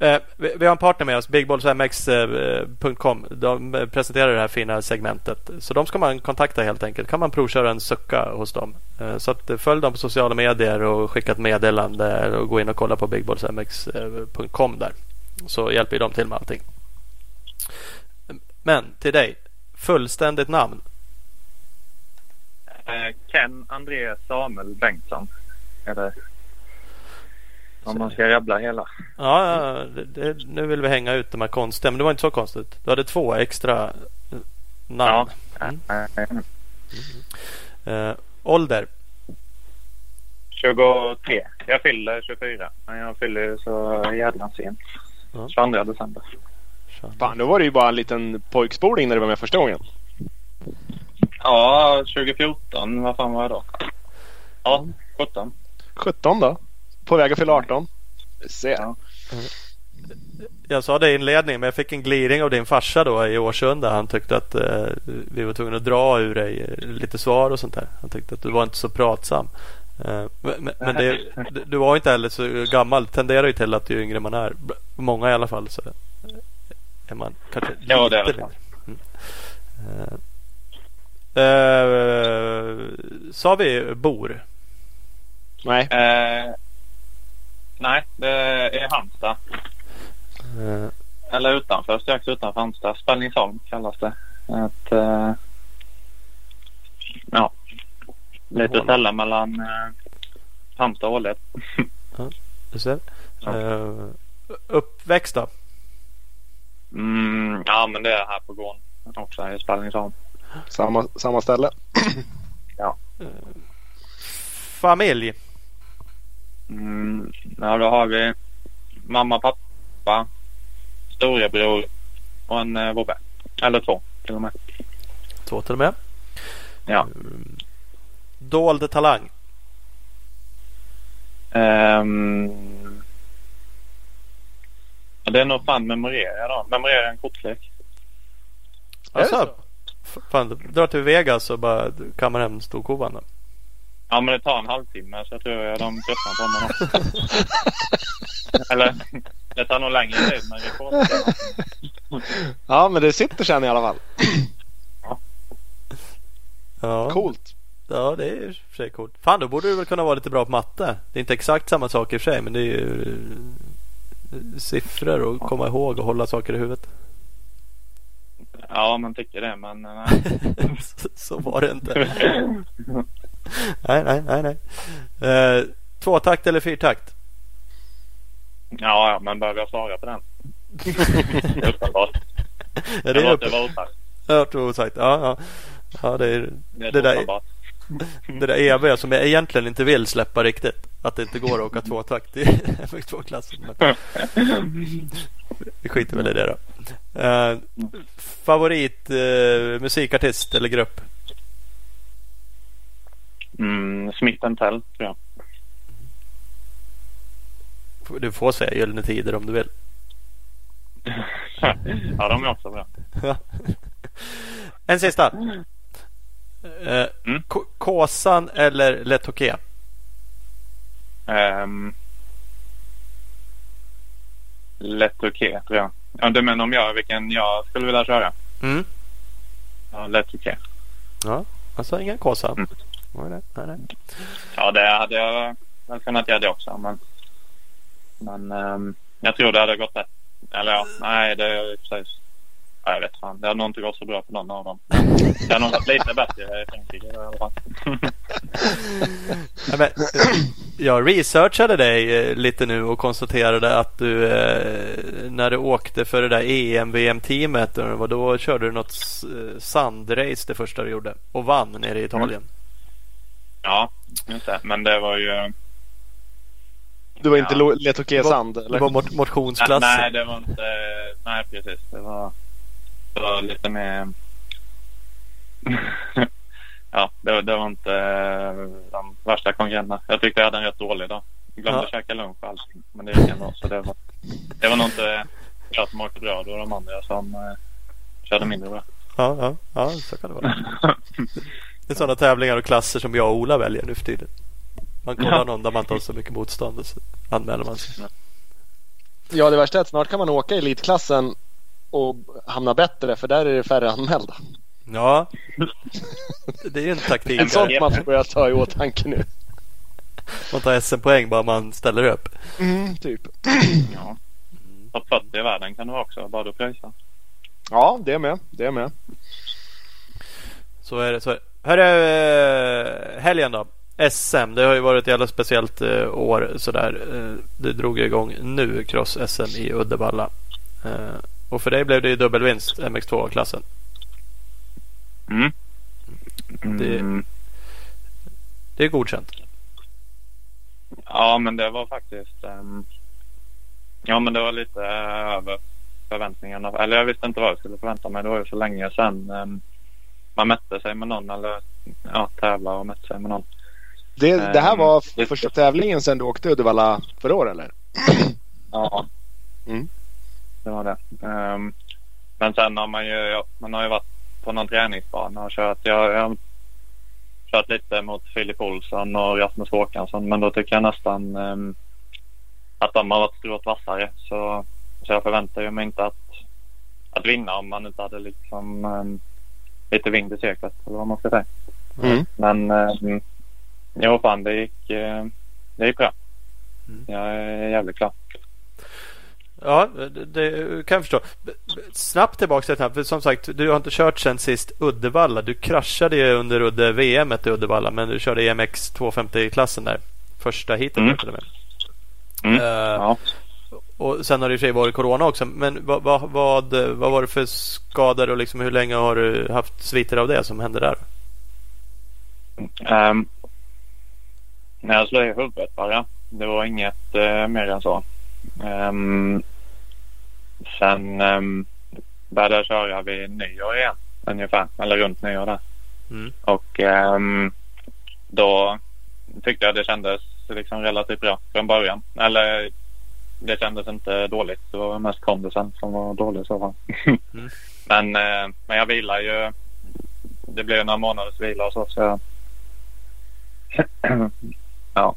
Eh, vi, vi har en partner med oss, bigballsmx.com. Eh, de eh, presenterar det här fina segmentet. Så de ska man kontakta helt enkelt. kan man provköra en sucka hos dem. Eh, så att eh, följ dem på sociala medier och skicka ett meddelande och gå in och kolla på bigballsmx.com där. Så hjälper de till med allting. Men till dig. Fullständigt namn? Ken André Samuel Bengtsson. Eller om man ska rabbla hela. Ja, det, det, nu vill vi hänga ut de här konstiga. Men det var inte så konstigt. Du hade två extra eh, namn. Ja. Mm. Mm. Uh, ålder? 23. Jag fyller 24. Men jag fyller så jävla sent. Ja. 22 december. Fan, då var det ju bara en liten pojkspoling när du var med första gången. Ja, 2014. Vad fan var jag då? Ja, 17. 17 då? På väg att fylla 18. Se. Ja. Jag sa det i inledningen men jag fick en gliring av din farsa då i Årsunda. Han tyckte att eh, vi var tvungna att dra ur dig eh, lite svar och sånt där. Han tyckte att du var inte så pratsam. Eh, men, men det, du var inte heller så gammal. Tenderar ju till att ju yngre man är. Många i alla fall så är man kanske lite ja, det är det. Mm. Uh, sa vi bor? Nej. Uh, nej, det är Halmstad. Uh. Eller utanför, strax utanför Halmstad. Spänningsholm kallas det. Ett, uh, ja, lite ställe mellan uh, Halmstad och Ålet. ja, du ser. Uh, uppväxt då? Mm, ja, men det är här på gården också i Spänningsholm. Samma, samma ställe? ja. Familj? Mm, ja, då har vi mamma, pappa, storebror och en eh, vovve. Eller två till och med. Två till och med? Ja. Mm. Dold talang? Um, det är nog fan memorera då. Memorera en kortlek. Alltså, fan, dra till Vegas och bara kammar hem storkovan då. Ja men det tar en halvtimme så jag tror jag de tröttnar på mig Eller det tar nog längre tid men rekord. Ja men det sitter sen i alla fall. Ja. Coolt. Ja det är i och för sig coolt. Fan då borde du väl kunna vara lite bra på matte. Det är inte exakt samma sak i och för sig men det är ju siffror och komma ihåg och hålla saker i huvudet. Ja, man tycker det, men nej. så, så var det inte. nej, nej, nej. nej. Eh, tvåtakt eller fyrtakt? Ja, men behöver jag svara på den? Uppenbart. Ja, det är upp... det var osagt. Ja, det var osagt. Ja, ja. ja det, är, det, det, där, det där eviga som jag egentligen inte vill släppa riktigt. Att det inte går att åka tvåtakt i MX2-klassen. Vi skiter väl i det då. Uh, favorit uh, musikartist eller grupp? Mm, Smith Tell tror jag. Du får säga Gyllene Tider om du vill. ja, de är också bra. en sista. Uh, mm. Kåsan eller Letoké? Um, okej okay, tror jag. Ja, du menar om jag vilken jag skulle vilja köra? Mm. Ja. Okay. Ja, alltså ingen kåsa? Mm. Nej, nej, nej. Ja, det hade jag väl kunnat göra det också. Men, men um, jag tror det hade gått rätt. Eller ja, nej det är precis. Ja, jag vet fan. Det har nog inte gått så bra för någon av dem. Det har nog gått lite bättre i Frankrike i alla fall. ja, men, jag researchade dig eh, lite nu och konstaterade att du eh, när du åkte för det där EM-VM-teamet då körde du något eh, sandrace det första du gjorde och vann nere i Italien. Mm. Ja, just det. Men det var ju du var inte ja. Letoké Sand? Det var, det var motionsklassen? Nej, nej, det var inte. Nej, precis. Det var det var lite mer... ja, det, det, var inte eh, de värsta konkurrenterna. Jag tyckte jag hade en rätt dålig dag. Jag glömde ja. käka lunch och allting. Men det gick ändå. Så det var, det var nog inte jag som åkte bra. Det var de andra som eh, körde mindre bra. Ja, ja, ja, så kan det vara. det är sådana tävlingar och klasser som jag och Ola väljer nu för tiden. Man kollar ja. någon där man inte har så mycket motstånd och så anmäler man sig. Ja, det värsta är att snart kan man åka i elitklassen och hamna bättre för där är det färre anmälda. Ja, det är ju en taktik. En sånt man får börja ta i åtanke nu. Man tar SM-poäng bara man ställer upp. Mm, typ. Ja. Topp 40 i världen kan du också, bara du pröjsar. Ja, det är med. Det är med. Så är det. Så är det. Hörru, eh, helgen då? SM, det har ju varit ett jävla speciellt eh, år sådär. Eh, det drog igång nu, cross-SM i Uddevalla. Och för dig blev det ju dubbelvinst, MX2-klassen. Mm. Det, Mm. det är godkänt. Ja, men det var faktiskt... ehm, ja, men det var lite eh, över förväntningarna. Eller jag visste inte vad jag skulle förvänta mig. Det var ju så länge sedan ehm, man mätte sig med någon eller ja, tävlar och mätte sig med någon. Det, det här Ehm, var det- första tävlingen sen du åkte Uddevalla förra året eller? Ja. Mm. Det var det. Ehm, men sen har man ju, ja, man har ju varit på någon träningsbana och kört. Jag, jag har kört lite mot Filip Olsson och Rasmus Håkansson men då tycker jag nästan ehm, att de har varit strået vassare. Så, så jag förväntar ju mig inte att, att vinna om man inte hade liksom ehm, lite vind i seklet eller vad man ska säga. Mm. Men um, jo fan det gick, eh, det gick bra. Mm. Jag är jävligt klar. Ja, det, det kan jag förstå. Snabbt tillbaka till det här. För som sagt, du har inte kört sen sist Uddevalla. Du kraschade ju under Udde VM i Uddevalla. Men du körde EMX 250-klassen där. Första heatet Mm. med. Mm. Eh, Ja. Och sen har det i och för sig varit Corona också. Men vad, vad, vad, vad var det för skador och liksom hur länge har du haft sviter av det som hände där? Ehm, när jag slog i huvudet bara. Det var inget uh, mer än så. Ehm, sen um, började jag köra vid nyår igen ungefär. Eller runt nyår där. Mm. Och ehm, då tyckte jag det kändes liksom relativt bra från början. Eller det kändes inte dåligt. Det var mest kondisen som var dålig i så fall. Mm. men, eh, men jag vilar ju. Det blev några månaders vila och så. så jag, ja.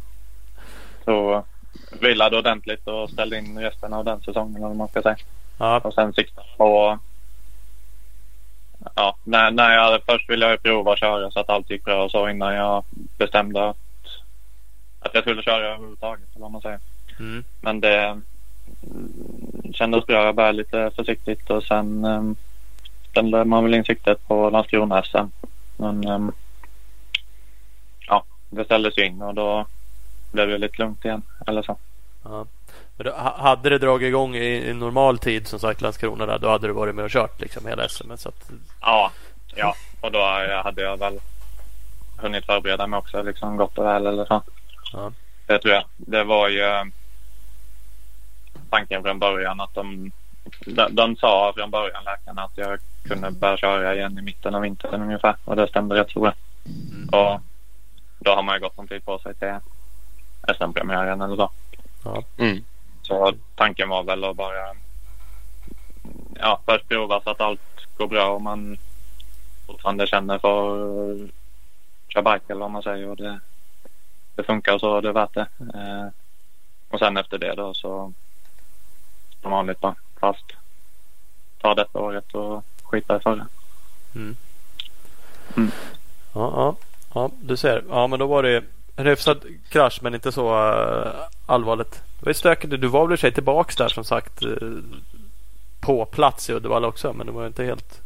Så vilade ordentligt och ställde in resten av den säsongen vad man ska säga. Ja, Och sen sikta på... Ja, när, när jag, först ville jag prova att köra så att allt gick bra och så innan jag bestämde att, att jag skulle köra överhuvudtaget. Eller vad man säger. Mm. Men det mm, kändes bra. Jag började lite försiktigt och sen um, ställde man väl in siktet på Landskrona SM. Men um, ja, det ställdes ju in och då blev det lite lugnt igen. Eller så. ja. Men då, ha- hade det dragit igång i, i normal tid som sagt Landskrona där. Då hade du varit med och kört liksom hela SM. Så att, Ja, ja. och då hade jag väl hunnit förbereda mig också liksom gott och väl eller så. Ja. Det tror jag. Det var ju eh, tanken från början att de, de, de sa från början läkarna att jag kunde börja köra igen i mitten av vintern ungefär och det stämde rätt så bra. Mm. Och då har man ju gott om tid på sig till SM-premiären eller så. Ja. Mm. Så tanken var väl att bara ja, först prova så att allt går bra och man fortfarande känner för att köra bike eller vad man säger och det, det funkar så är det värt det. Eh, och sen efter det då så som vanligt bara fast ta detta året och skita i förra. Ja, ja, ja, du ser. Ja, men då var det en hyfsad krasch men inte så uh, allvarligt. Det var ju stökigt. Du var väl sig tillbaks där som sagt eh, på plats i Uddevalla också. Men det var ju inte helt,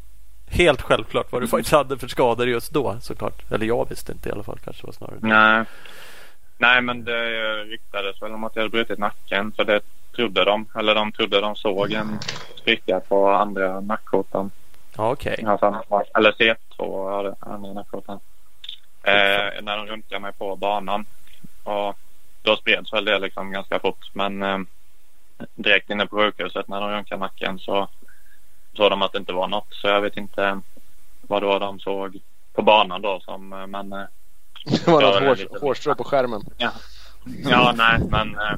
helt självklart vad du faktiskt hade för skador just då såklart. Eller jag visste inte i alla fall kanske var snarare. Nej. Nej men det ryktades väl om att jag hade brutit nacken för det trodde de. Eller de trodde de såg en spricka på andra nackkotan. Ja, okej. Ja, fan, eller C2 var det andra nackkotan. Eh, när de röntgade mig på banan. Och då spreds väl det liksom ganska fort. Men eh, direkt inne på sjukhuset när de röntgade nacken så såg de att det inte var något. Så jag vet inte vad då de såg på banan då som eh, men eh, Det var Ja, något det hårstrå på skärmen. Ja, nej, men eh,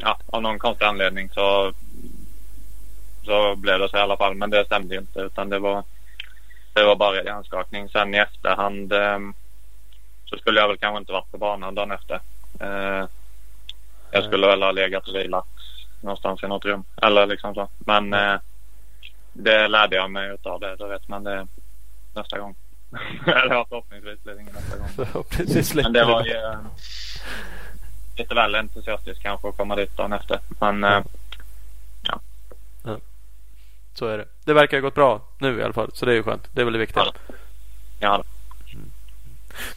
ja, av någon konstig anledning så, så blev det så i alla fall. Men det stämde ju inte utan det var, det var bara hjärnskakning. Sen i efterhand eh, så skulle jag väl kanske inte varit på banan dagen efter. Eh, jag skulle väl ha legat och vilat någonstans i något rum. Eller liksom så. Men eh, det lärde jag mig utav det. Då vet man det nästa gång. Eller förhoppningsvis blir det ingen nästa gång. Men det var ju eh, lite väl entusiastiskt kanske att komma dit dagen efter. Men eh, Så är det. Det verkar ha gått bra nu i alla fall. Så det är ju skönt. Det är väl det viktiga. ja,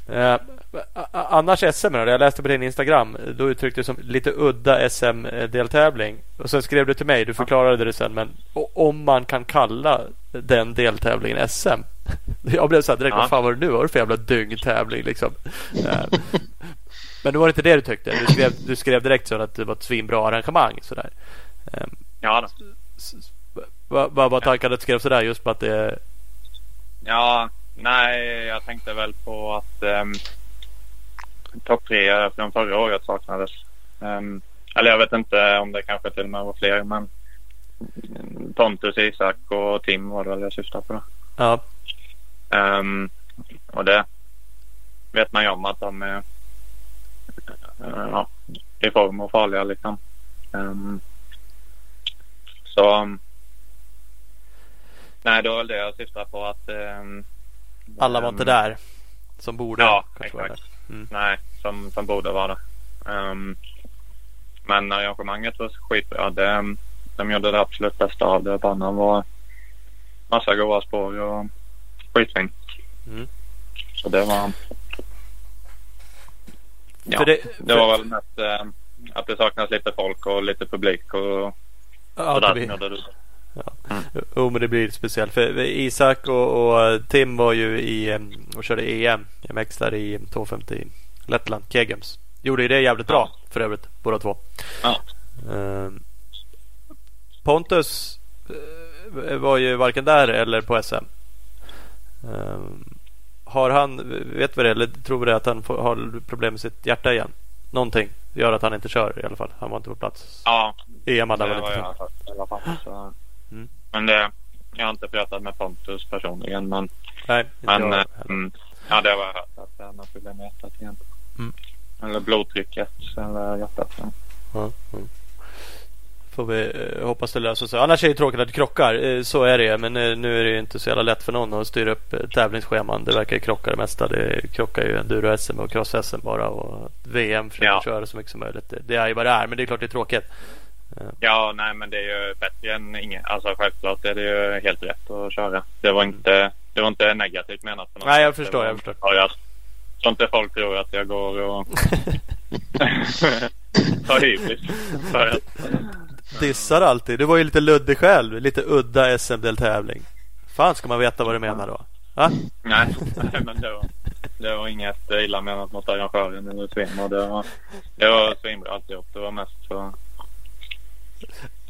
Eh, a- a- annars SM då? Jag läste på din Instagram. Då uttryckte du som lite udda SM-deltävling. Och sen skrev du till mig. Du förklarade det sen. Men om man kan kalla den deltävlingen SM. Jag blev så här direkt. Ja. Vad fan var det nu? Vad var det för jävla dyngtävling liksom? Eh, men det var inte det du tyckte. Du skrev, du skrev direkt så att det var ett svinbra arrangemang. Sådär. Eh, ja, då. Vad vad var tanken att du skrev sådär? Just på att det ja, nej, jag tänkte väl på att um, topp tre från förra året saknades. Ehm, eller jag vet inte om det kanske till och med var fler, men Pontus, Isak och Tim var det väl jag syftade på. Då. Ja, Ehm, och det vet man ju om att de är eh, ja, i form och farliga liksom. Ehm, så nej, det var väl det jag syftade på att ehm, alla var inte där. Som borde Ja, exakt. Mm. Nej, som, som borde vara det. Men arrangemanget var skitbra. Det, de gjorde det absolut bästa av det. Banan var massa goda spår och skitfin. Mm. Så det var... Ja, För det, det- var väl mest eh, att det saknas lite folk och lite publik och Ja, sådär. det blir, gjorde det. Jo, men det blir speciellt. För Isak och, och Tim var ju i och körde EM MX där i 250 i Lettland, Kegums. Gjorde ju det jävligt bra för övrigt, båda två. Ja. Ehm, Pontus eh, var ju varken där eller på SM. Ehm, har han, vet vi det, eller tror vi det att han får, har problem med sitt hjärta igen? Någonting gör att han inte kör i alla fall. Han var inte på plats. Ja, EM hade han var inte jag i alla fall. Så. Mm. Men det, jag har inte pratat med Pontus personligen men Nej, Men jag eh, mm, ja, det jag hört att han har problem med hjärtat igen. Mm. Eller blodtrycket eller hjärtat. Ja, mm. Får vi eh, hoppas det löser sig. Annars är det tråkigt att det krockar. Eh, så är det. Men eh, nu är det ju inte så jävla lätt för någon att styra upp tävlingsscheman. Det verkar ju krocka det mesta. Det krockar ju enduro-SM och cross-SM bara. Och VM försöker Ja. köra så mycket som möjligt. Det, är ju vad det är. Men det är klart det är tråkigt. ja, nej men det är ju bättre än inget. Alltså självklart är det ju helt rätt att köra. Det var inte, det var inte negativt menat på något Nej, jag förstår, var jag förstår. att- Så inte folk tror att jag går och tar hybris. För Dissar alltid. Du var ju lite luddig själv. Lite udda SM-deltävling. Fan ska man veta vad du menar då? Va? nej, men det var, det var inget illa menat mot arrangören eller Svim. Och det var, det var svinbra alltihop. Det var mest så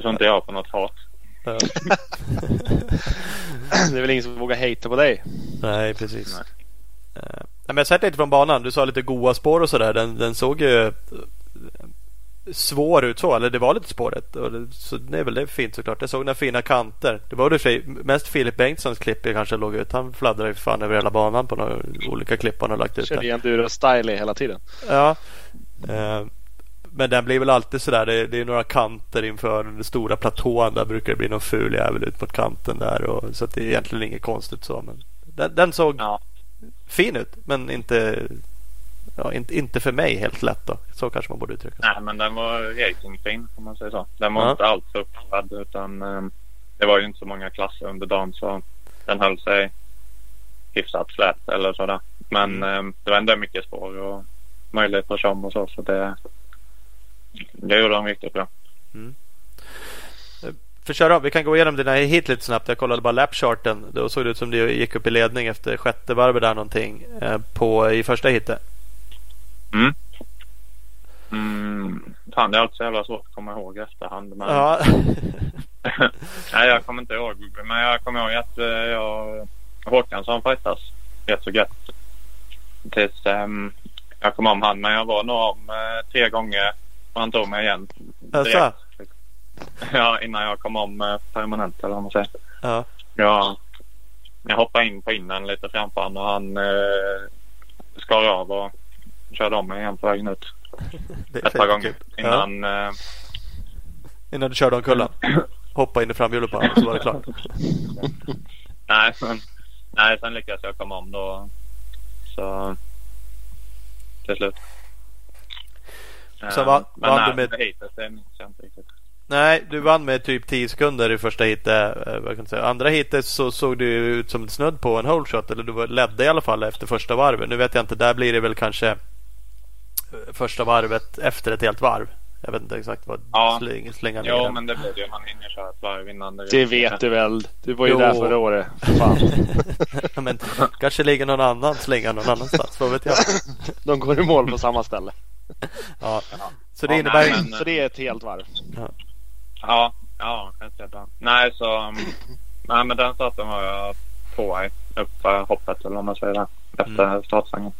så inte jag på något hat. Det är väl ingen som vågar hejta på dig. Nej, precis. Nej. Nej, men jag har sett lite från banan. Du sa lite goa spår och sådär. Den, den såg ju svår ut så. Eller det var lite spåret. Så det är väl det fint såklart. Jag såg några fina kanter. Det var i mest Filip Bengtssons klipp jag kanske låg ut. Han fladdrade ju fan över hela banan på några olika klipp han har lagt ut. Körde Där. i enduro-style hela tiden. Ja. Eh, men den blir väl alltid sådär. Det, det är några kanter inför den stora platån. Där brukar det bli någon ful jävel ut mot kanten där. Och, så det är egentligen inget konstigt så. Men den, den såg Ja. fin ut. Men inte, ja, inte, inte för mig helt lätt då. Så kanske man borde uttrycka sig. Nej, men den var racingfin om man säger så. Den var Ja. inte alls uppvad utan um, det var ju inte så många klasser under dagen så den höll sig hyfsat slät eller sådär. Men um, det var ändå mycket spår och möjlighet att köra om och så. Så det, det gjorde de riktigt bra. För köra, vi kan gå igenom dina hit lite snabbt. Jag kollade bara lapcharten. Då såg det ut som det gick upp i ledning efter sjätte varvet där någonting. Eh, på, I första hitet. Mm. Mm, fan, det är alltid så jävla svårt att komma ihåg i efterhand. Men... Ja. Nej, jag kommer inte ihåg. Men jag kommer ihåg att eh, jag Håkansson fightas rätt så gött. Tills um, jag kom om han. Men jag var nog om eh, tre gånger och han tog mig igen. Direkt. Ja, innan jag kom om eh, permanent eller vad man säger. ja. Jag, jag hoppade in på innan lite framför honom och han eh, skar av och körde om mig igen på vägen ut ett par gånger kul. Ja. innan, eh, Innan du körde omkull Hoppa in i framhjulet på honom så var det klart. nej, men, nej, sen lyckades jag komma om då. Så till slut. Så va, men vann nej, du med... Det minns jag inte riktigt. Nej, du vann med typ 10 sekunder i första heatet. eh, säga. Andra heatet så såg du ut som ett snudd på en hole shot. Eller du ledde i alla fall efter första varvet. Nu vet jag inte, där blir det väl kanske eh, första varvet efter ett helt varv. Jag vet inte exakt vad Ja. sling, slinga ner Jo, men det blir det. Man hinner köra ett varv innan det Det vet du väl? Du var ju Jo. där förra året. Fan. Ja, men kanske ligger någon annan slinga någon annanstans. Vad vet jag. De går i mål på samma ställe. Ja. Så det Ja, innebär... nej, men- Så det är ett helt varv. Ja, ja, kanske bra. Nej, så... um, Nej, men den starten var jag på i. Upp för hoppet eller vad man säger. där, Efter Mm. startsvängen.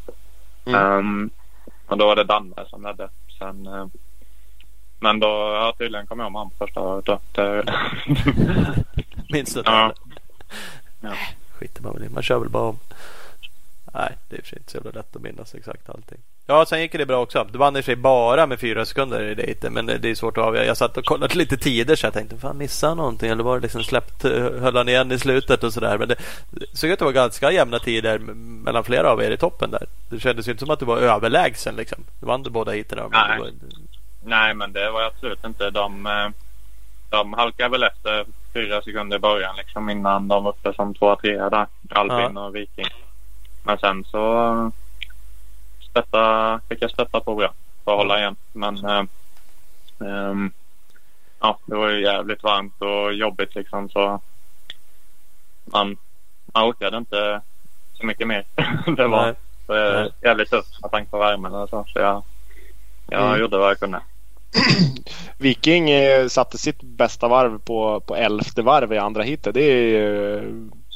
Mm. Um, och då var det Danne som ledde. Sen, eh, men då, ja tydligen kom jag om han på första varvet då. Minns du? Ja. eller? Ja. Skiter man väl i. Man kör väl bara om. Nej, det är i och för sig inte så jävla lätt att minnas exakt allting. Ja, sen gick det bra också. Du vann i sig bara med fyra sekunder i det heatet, Men det är svårt att avgöra. Jag satt och kollade lite tider så jag tänkte, fan missade jag någonting? Eller var det liksom släppt, höll han igen i slutet och sådär. Men det såg ut att vara ganska jämna tider mellan flera av er i toppen där. Det kändes ju inte som att du var överlägsen liksom. Du vann du båda heaten. Nej. var- nej, men det var jag absolut inte. De, eh, de halkade väl efter fyra sekunder i början liksom innan de var uppe som tvåa, trea där. Albin och Viking. Men sen så eh, stötta, fick jag stötta på ja, för att hålla igen. Men eh, ehm, ja, det var ju jävligt varmt och jobbigt liksom så man, man orkade inte så mycket mer. det var Nej. så, eh, jävligt tufft med tanke på värmen och så. Så jag, jag Mm. gjorde vad jag kunde. Viking eh, satte sitt bästa varv på, på elfte varv i andra heatet. Det är, eh,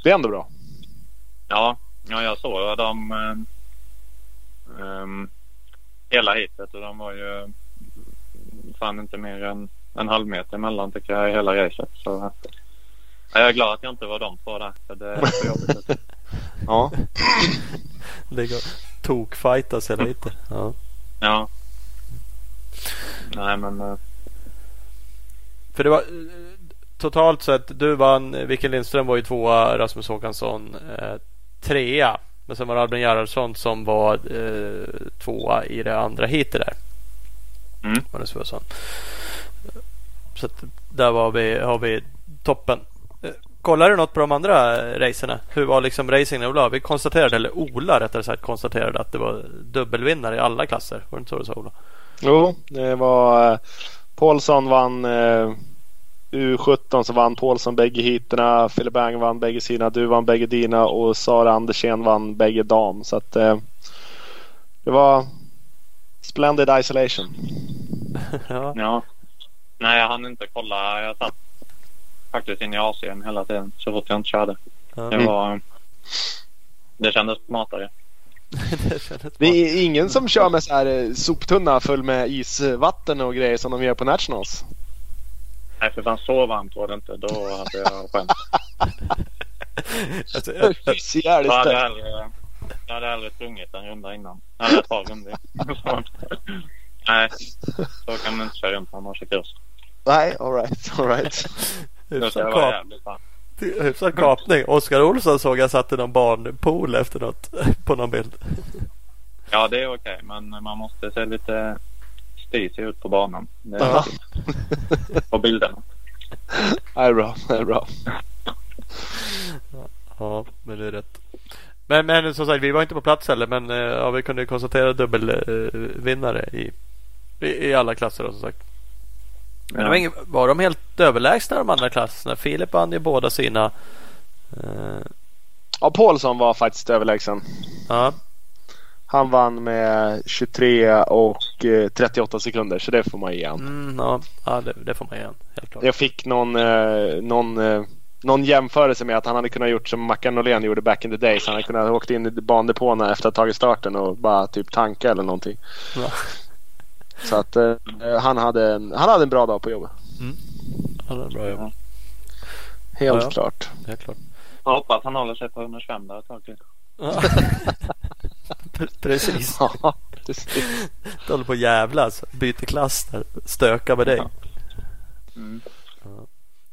det är ändå bra. Ja, ja jag såg dem um, hela hitet och de var ju fan inte mer än en halv meter mellan tycker jag i hela racet. Så ja, jag är glad att jag inte var de två där. För det är så jobbigt. Ja. Ligga och tokfightas hela heatet. Ja. Ja. Nej men uh, För det var eh, totalt sett, du vann, Vicky Lindström var ju tvåa, Rasmus Håkansson eh, trea. Men sen var det Albin Gerhardsson som var eh, tvåa i det andra heatet där. Mm. Var det så där var vi, har vi toppen. Eh, Kollar du något på de andra racerna? Hur var liksom racingen Ola? Vi konstaterade, eller Ola rättare sagt konstaterade att det var dubbelvinnare i alla klasser. Var det inte så du sa Ola? Jo, det var eh, Paulsson vann eh, U17 så vann Paulsson bägge heaterna. Philip Bang vann bägge sina. Du vann bägge dina och Sara Andersén vann bägge dam. Så att eh, det var splendid isolation. ja. ja. Nej jag hann inte kolla. Jag satt faktiskt inne i Asien hela tiden så fort jag inte körde. Ja. Det var det kändes smartare. det kändes Det är ingen som kör med så här eh, soptunna full med isvatten och grejer som de gör på Nationals. Nej för fan så varmt var det inte. Då hade jag skämt. Alltså, jag, hade hellre, jag hade hellre sprungit en runda innan. Eller ett par rundor. Nej, så kan man inte köra runt när man kör kurs. Nej, alright, alright. Hyfsad, kap, kapning. Oskar Olsson såg jag satte någon barnpool efter något på någon bild. Ja, det är okej. Men man måste se lite stisig ut på banan. Det är Ja. På bilderna. Det är bra, det är bra. Ja, men det är rätt. Men, men som sagt, vi var inte på plats heller. Men eh, ja, vi kunde konstatera dubbelvinnare i, i, i alla klasser då, som sagt. Men ingen, var de helt överlägsna de andra klasserna? Filip vann ju båda sina. Eh, Ja, Paulsson var faktiskt överlägsen. ja, Han vann med 23 och eh, 38 sekunder så det får man ge han. mm, ja, ja det, det får man igen. Helt klart. Jag fick någon, eh, någon, eh, någon jämförelse med att han hade kunnat gjort som Mackan Norlén gjorde back in the days. Han hade kunnat åkt in i bandepåerna efter att ha tagit starten och bara typ tanka eller någonting. Ja. Så att eh, han, hade en, han hade en bra dag på jobbet. Ja, det är bra jobb. Helt Ja, ja. klart. Helt klart. Jag hoppas han håller sig på 125 där ett tag till. Precis. Ja, precis. Du håller på att jävlas. Byter klass där. Stökar med dig. Mm.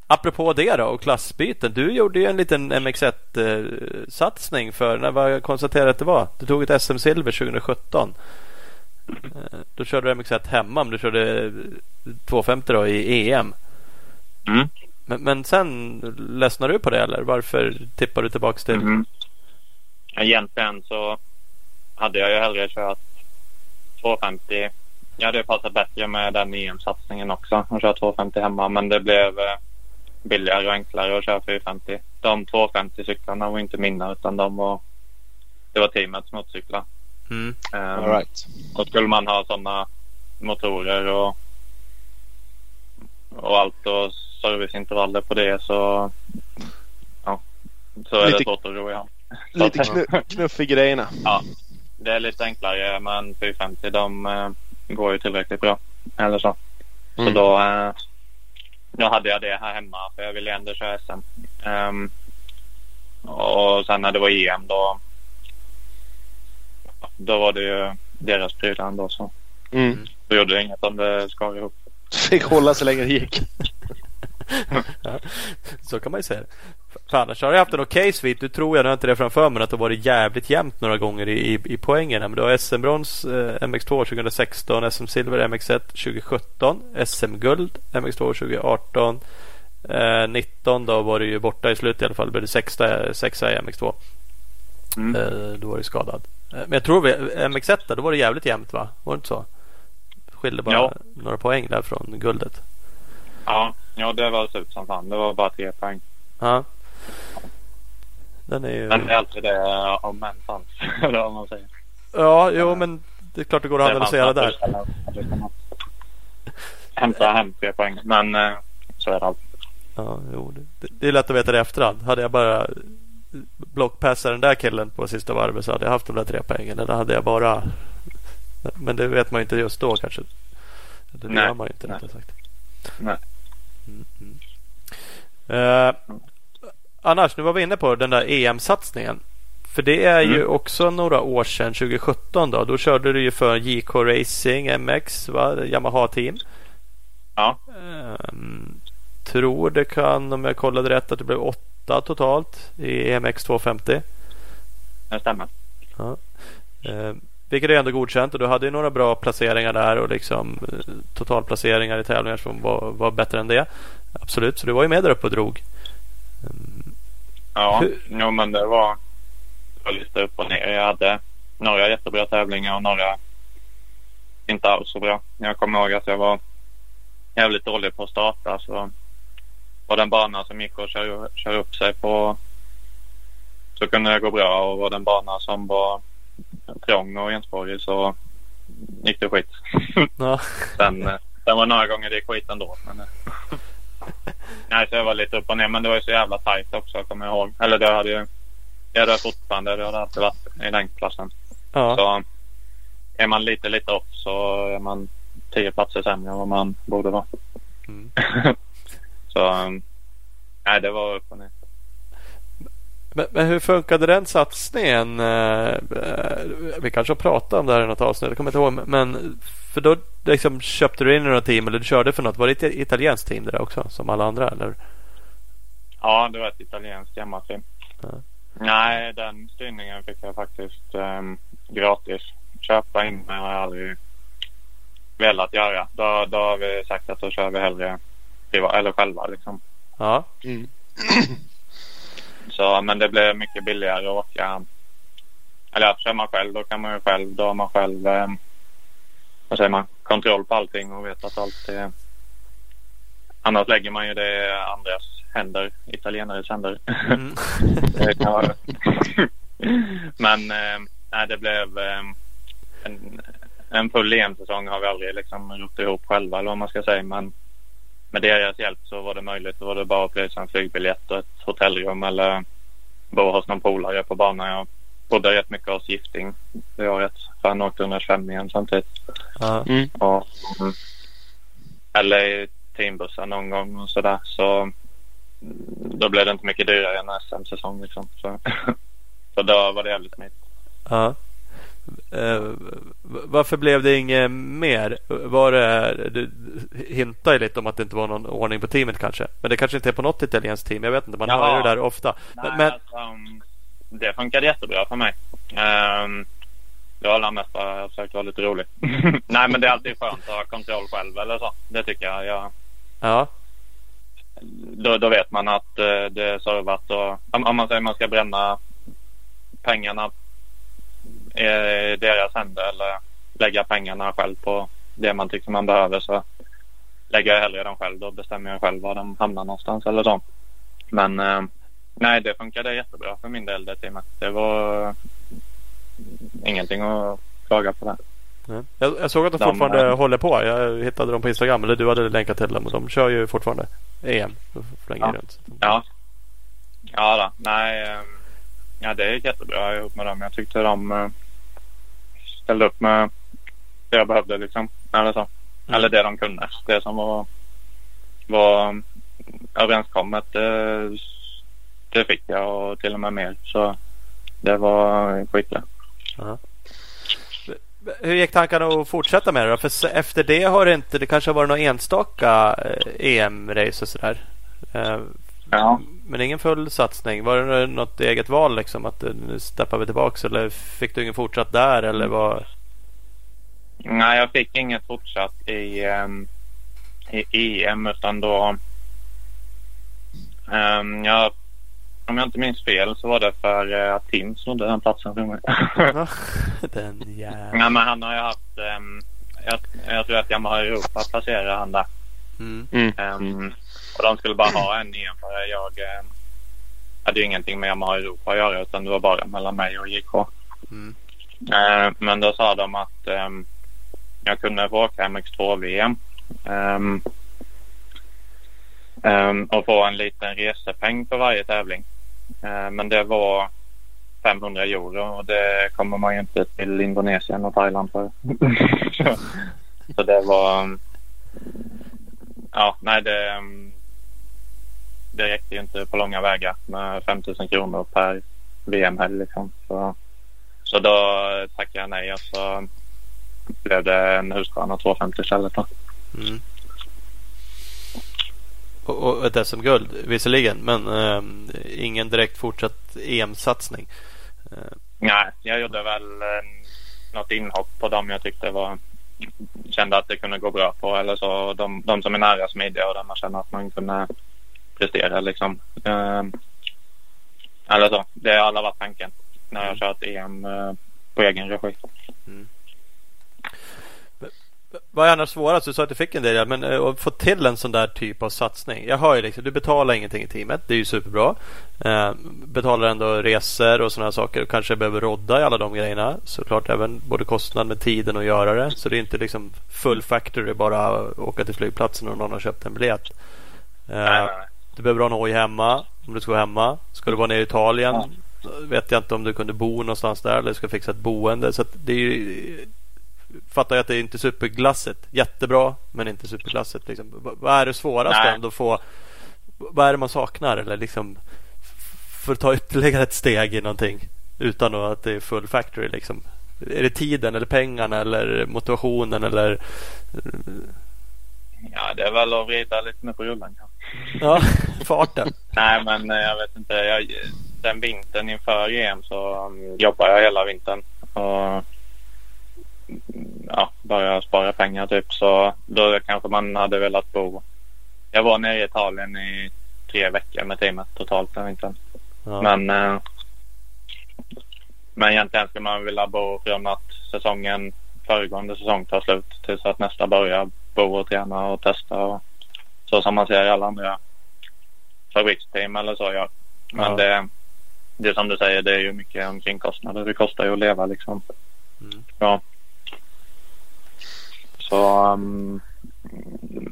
Apropå det då och klassbyten. Du gjorde ju en liten MX1-satsning för när var jag konstaterade att det var. Du tog ett SM-silver 2017. Eh, Då körde du MX1 hemma men du körde 250 då i EM. Mm. Men, men sen ledsnade du på det eller varför tippar du tillbaks till? Mm. Egentligen så hade jag ju hellre kört 250. Jag hade ju passat bättre med den EM-satsningen också och köra 250 hemma men det blev eh, billigare och enklare att köra 450. De 250 cyklarna var inte mina utan de var det var teamets motorcyklar. Mm. Um, right. och skulle man ha sådana motorer och, och allt och serviceintervaller på det så ja, så är Lite- det svårt att ro i hand. Lite knu, knuff i grejerna. Ja, det är lite enklare men 450 de eh, går ju tillräckligt bra. Eller så. Så Mm. då, eh, då hade jag det här hemma för jag ville ändå köra SM. Ehm, och sen när det var EM då då var det ju deras prylar ändå så. Mm. Då gjorde det inget om det skar ihop. Fick hålla så länge det gick. Ja, så kan man ju säga. För annars har jag haft en okej svit. Du tror jag, nu har inte det framför mig, att det varit jävligt jämnt några gånger i, i, i poängerna. Men du har SM-brons eh, MX2 2016, SM-silver MX1 2017, SM-guld MX2 2018. Eh, 19 då var du ju borta i slutet i alla fall. Blev du sexa, sexa i MX2. Mm. Eh, då var du skadad. Eh, men jag tror vi, MX1 där, då var det jävligt jämnt va? Var det inte så? Skilde bara Ja. några poäng där från guldet. Ja, ja, det var surt som fan. Det var bara tre poäng. Ja. Den är ju... Men det är alltid det eh, om män fanns. Eller vad man säger. Ja, jo men det är klart det går att analysera Det där. fanns Hämta hem tre poäng. Men eh, så är det alltid. Ja, jo, det, det är lätt att veta det i efterhand. Hade jag bara blockpassat den där killen på sista varvet så hade jag haft de där tre poängen. Eller hade jag bara... Men det vet man ju inte just då kanske. Det Nej, gör man ju inte nej. rättare sagt. Nej. Mm, mm. Eh, annars, nu var vi inne på den där EM-satsningen. För det är ju Mm. också några år sedan, 2017 då. Då körde du ju för JK Racing MX, va? Yamaha Team. Ja. Ehm, tror det kan, om jag kollade rätt, att det blev åtta totalt i EMX 250. Det stämmer. Ehm, vilket är ändå godkänt och du hade ju några bra placeringar där och liksom eh, totalplaceringar i tävlingar som var, var bättre än det. Absolut, så du var ju med där uppe och drog. Ehm, Ja, Hur- jo, men det var, det var lite upp och ner. Jag hade några jättebra tävlingar och några inte alls så bra. Jag kommer ihåg att jag var jävligt dålig på att starta. Så var det en bana som gick att köra, köra upp sig på så kunde det gå bra. Och var det en bana som var trång och enspårig så gick det skit. ja. Sen, eh, sen var det några gånger det gick skit ändå. Men, eh. Nej, så jag var lite upp och ner. Men det var ju så jävla tajt också kommer jag ihåg. Eller det hade ju det hade fortfarande det hade alltid varit i den klassen. ja. Så är man lite lite off så är man tio platser sämre än vad man borde vara. Mm. så nej, det var upp och ner. Men, men hur funkade den satsningen? Eh, eh, vi kanske har pratat om det här i något avsnitt. Jag kommer inte ihåg. Men för då liksom köpte du in några team eller du körde för något. Var det ett italienskt team det där också? Som alla andra eller? Ja, det var ett italienskt hemmafilm. Ja. Nej, den styrningen fick jag faktiskt um, gratis. Köpa in mig har jag aldrig velat göra. Då, då har vi sagt att då kör vi hellre privat, eller själva liksom. Ja. Mm. Så, men det blev mycket billigare att åka. Eller att kör man själv då kan man ju själv. Då har man själv eh, vad säger man, kontroll på allting och vet att allt är... Annars lägger man ju det i andras händer, italienares händer. Mm. Men eh, det blev eh, en, en full EM-säsong har vi aldrig liksom gjort ihop själva eller vad man ska säga. Men med deras hjälp så var det möjligt. Då var det bara att pröjsa en flygbiljett och ett hotellrum eller bo hos någon polare på banan. Jag bodde rätt mycket hos Gifting det året. För han åkte 125 igen samtidigt. Ja. Mm. Och, mm, eller i teambussar någon gång och sådär. Så mm, då blev det inte mycket dyrare än SM-säsong liksom. Så, så då var det jävligt smidigt. Ja. Eh, varför blev det inget mer? Var det, du hintar lite om att det inte var någon ordning på teamet kanske. Men det kanske inte är på något italienskt team. Jag vet inte, man Jaha. hör ju det där ofta. Nej, men, alltså, um, det funkade jättebra för mig. Um, det var mest bara jag försökte vara lite rolig. Nej, men det är alltid skönt att ha kontroll själv eller så. Det tycker jag. jag ja, då, då vet man att eh, det är servat och om, om man säger man ska bränna pengarna i deras händer eller lägga pengarna själv på det man tycker man behöver så lägger jag hellre dem själv. Då bestämmer jag själv var de hamnar någonstans eller så. Men eh, nej, det funkade jättebra för min del det teamet. Det var ingenting att klaga på det. nej. jag, jag såg att de, De, fortfarande eh, håller på. Jag hittade dem på Instagram. Eller du hade länkat till dem. Och de kör ju fortfarande EM. Ja. runt. Ja. Ja då. Nej. eh, Ja det gick jättebra ihop med dem. Jag tyckte de eh, ställde upp med det jag behövde liksom. Eller så. Mm. Eller det de kunde. Det som var, var överenskommet det, det fick jag och till och med mer. Så det var skitbra. Hur gick tankarna att fortsätta med det då? För efter det har det inte, det kanske har varit några enstaka eh, EM-race och sådär. Ja. Men ingen full satsning. Var det något eget val liksom? Att eh, nu steppar vi tillbaks eller fick du ingen fortsatt där eller vad? Nej, jag fick inget fortsatt i, ehm, i EM utan då... Um, jag, om jag inte minns fel så var det för uh, att Tim snodde den platsen för mig. Den jävla... Nej, men han har ju haft... ehm, jag, jag tror att Yamaha Europa placerade han där. Mm. Ehm, och de skulle bara ha en EM för jag um, hade ju ingenting med Yamaha Europa att göra utan det var bara mellan mig och JK. Mm. Eh, men då sa de att ehm, jag kunde få åka MX2-VM ehm, ehm, och få en liten resepeng för varje tävling. Eh, men det var 500 euro och det kommer man ju inte till Indonesien och Thailand för. så, så det var... Ja, nej det... Det räckte ju inte på långa vägar med 5000 kronor per VM-helg liksom. Så, så då tackade jag nej och så blev det en Husqvarna 250 istället. Mm. Och, och ett SM-guld visserligen men eh, ingen direkt fortsatt EM-satsning. Eh, Nej, jag gjorde väl eh, något inhopp på dem jag tyckte var kände att det kunde gå bra på eller så. De, de som är nära smidiga och där man känner att man kunde prestera liksom. Eh, eller så. Det har alla varit tanken när jag har kört EM eh, på egen regi. Vad är annars svårast? Du sa att du fick en del men eh, att få till en sån där typ av satsning. Jag hör ju liksom, du betalar ingenting i teamet. Det är ju superbra. Eh, betalar ändå resor och sådana saker och kanske behöver rodda i alla de grejerna. Såklart även både kostnad med tiden att göra det. Så det är inte liksom full factory bara åka till flygplatsen och någon har köpt en biljett. Eh, Nej, nej, nej. Du behöver ha en hoj hemma om du ska vara hemma. Ska du vara nere i Italien vet jag inte om du kunde bo någonstans där eller ska fixa ett boende. Så det är ju, fattar jag att det är inte superglassigt. Jättebra men inte superglassigt. Liksom. Vad är det svåraste ändå att få? Vad är det man saknar? Eller liksom för att ta ytterligare ett steg i någonting utan att det är full factory. Liksom. Är det tiden eller pengarna eller motivationen eller Ja, det är väl att vrida lite mer på rullen kanske. ja, farten? Nej, men eh, jag vet inte. Jag, den vintern inför EM så um, jobbar jag hela vintern. Och mm, ja, bara spara pengar typ. Så då kanske man hade velat bo. Jag var nere i Italien i tre veckor med teamet totalt den vintern. Ja. Men, eh, men egentligen skulle man vilja bo från att säsongen föregående säsong tar slut tills att nästa börjar bo och träna och testa och så som man ser i alla andra fabriksteam eller så gör. Men Ja. det, det som du säger, det är ju mycket omkringkostnader. Det kostar ju att leva liksom. Mm. Ja. Så um,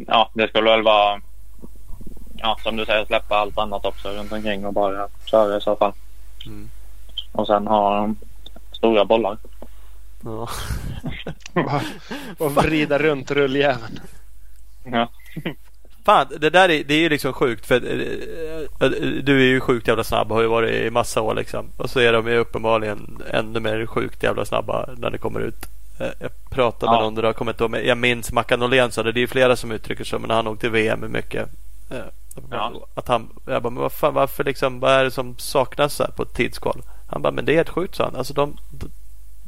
ja, det skulle väl vara ja, som du säger släppa allt annat också runt omkring och bara köra i så fall. Mm. Och sen ha um, stora bollar. Ja. Och vrida runt rulljäveln. Ja. Fan, det där är, det är ju liksom sjukt för äh, du är ju sjukt jävla snabb och har ju varit i massa år liksom. Och så är de ju uppenbarligen ännu mer sjukt jävla snabba när det kommer ut. Äh, jag pratade ja. med någon där, jag kommer inte ihåg, jag minns Mackan Norlén sa det. Det är ju flera som uttrycker sig men han åkte VM mycket. Ja. Att han, jag bara, men vad fan, varför liksom, vad är det som saknas här på ett tidskval? Han bara, men det är helt sjukt sa han. Alltså de,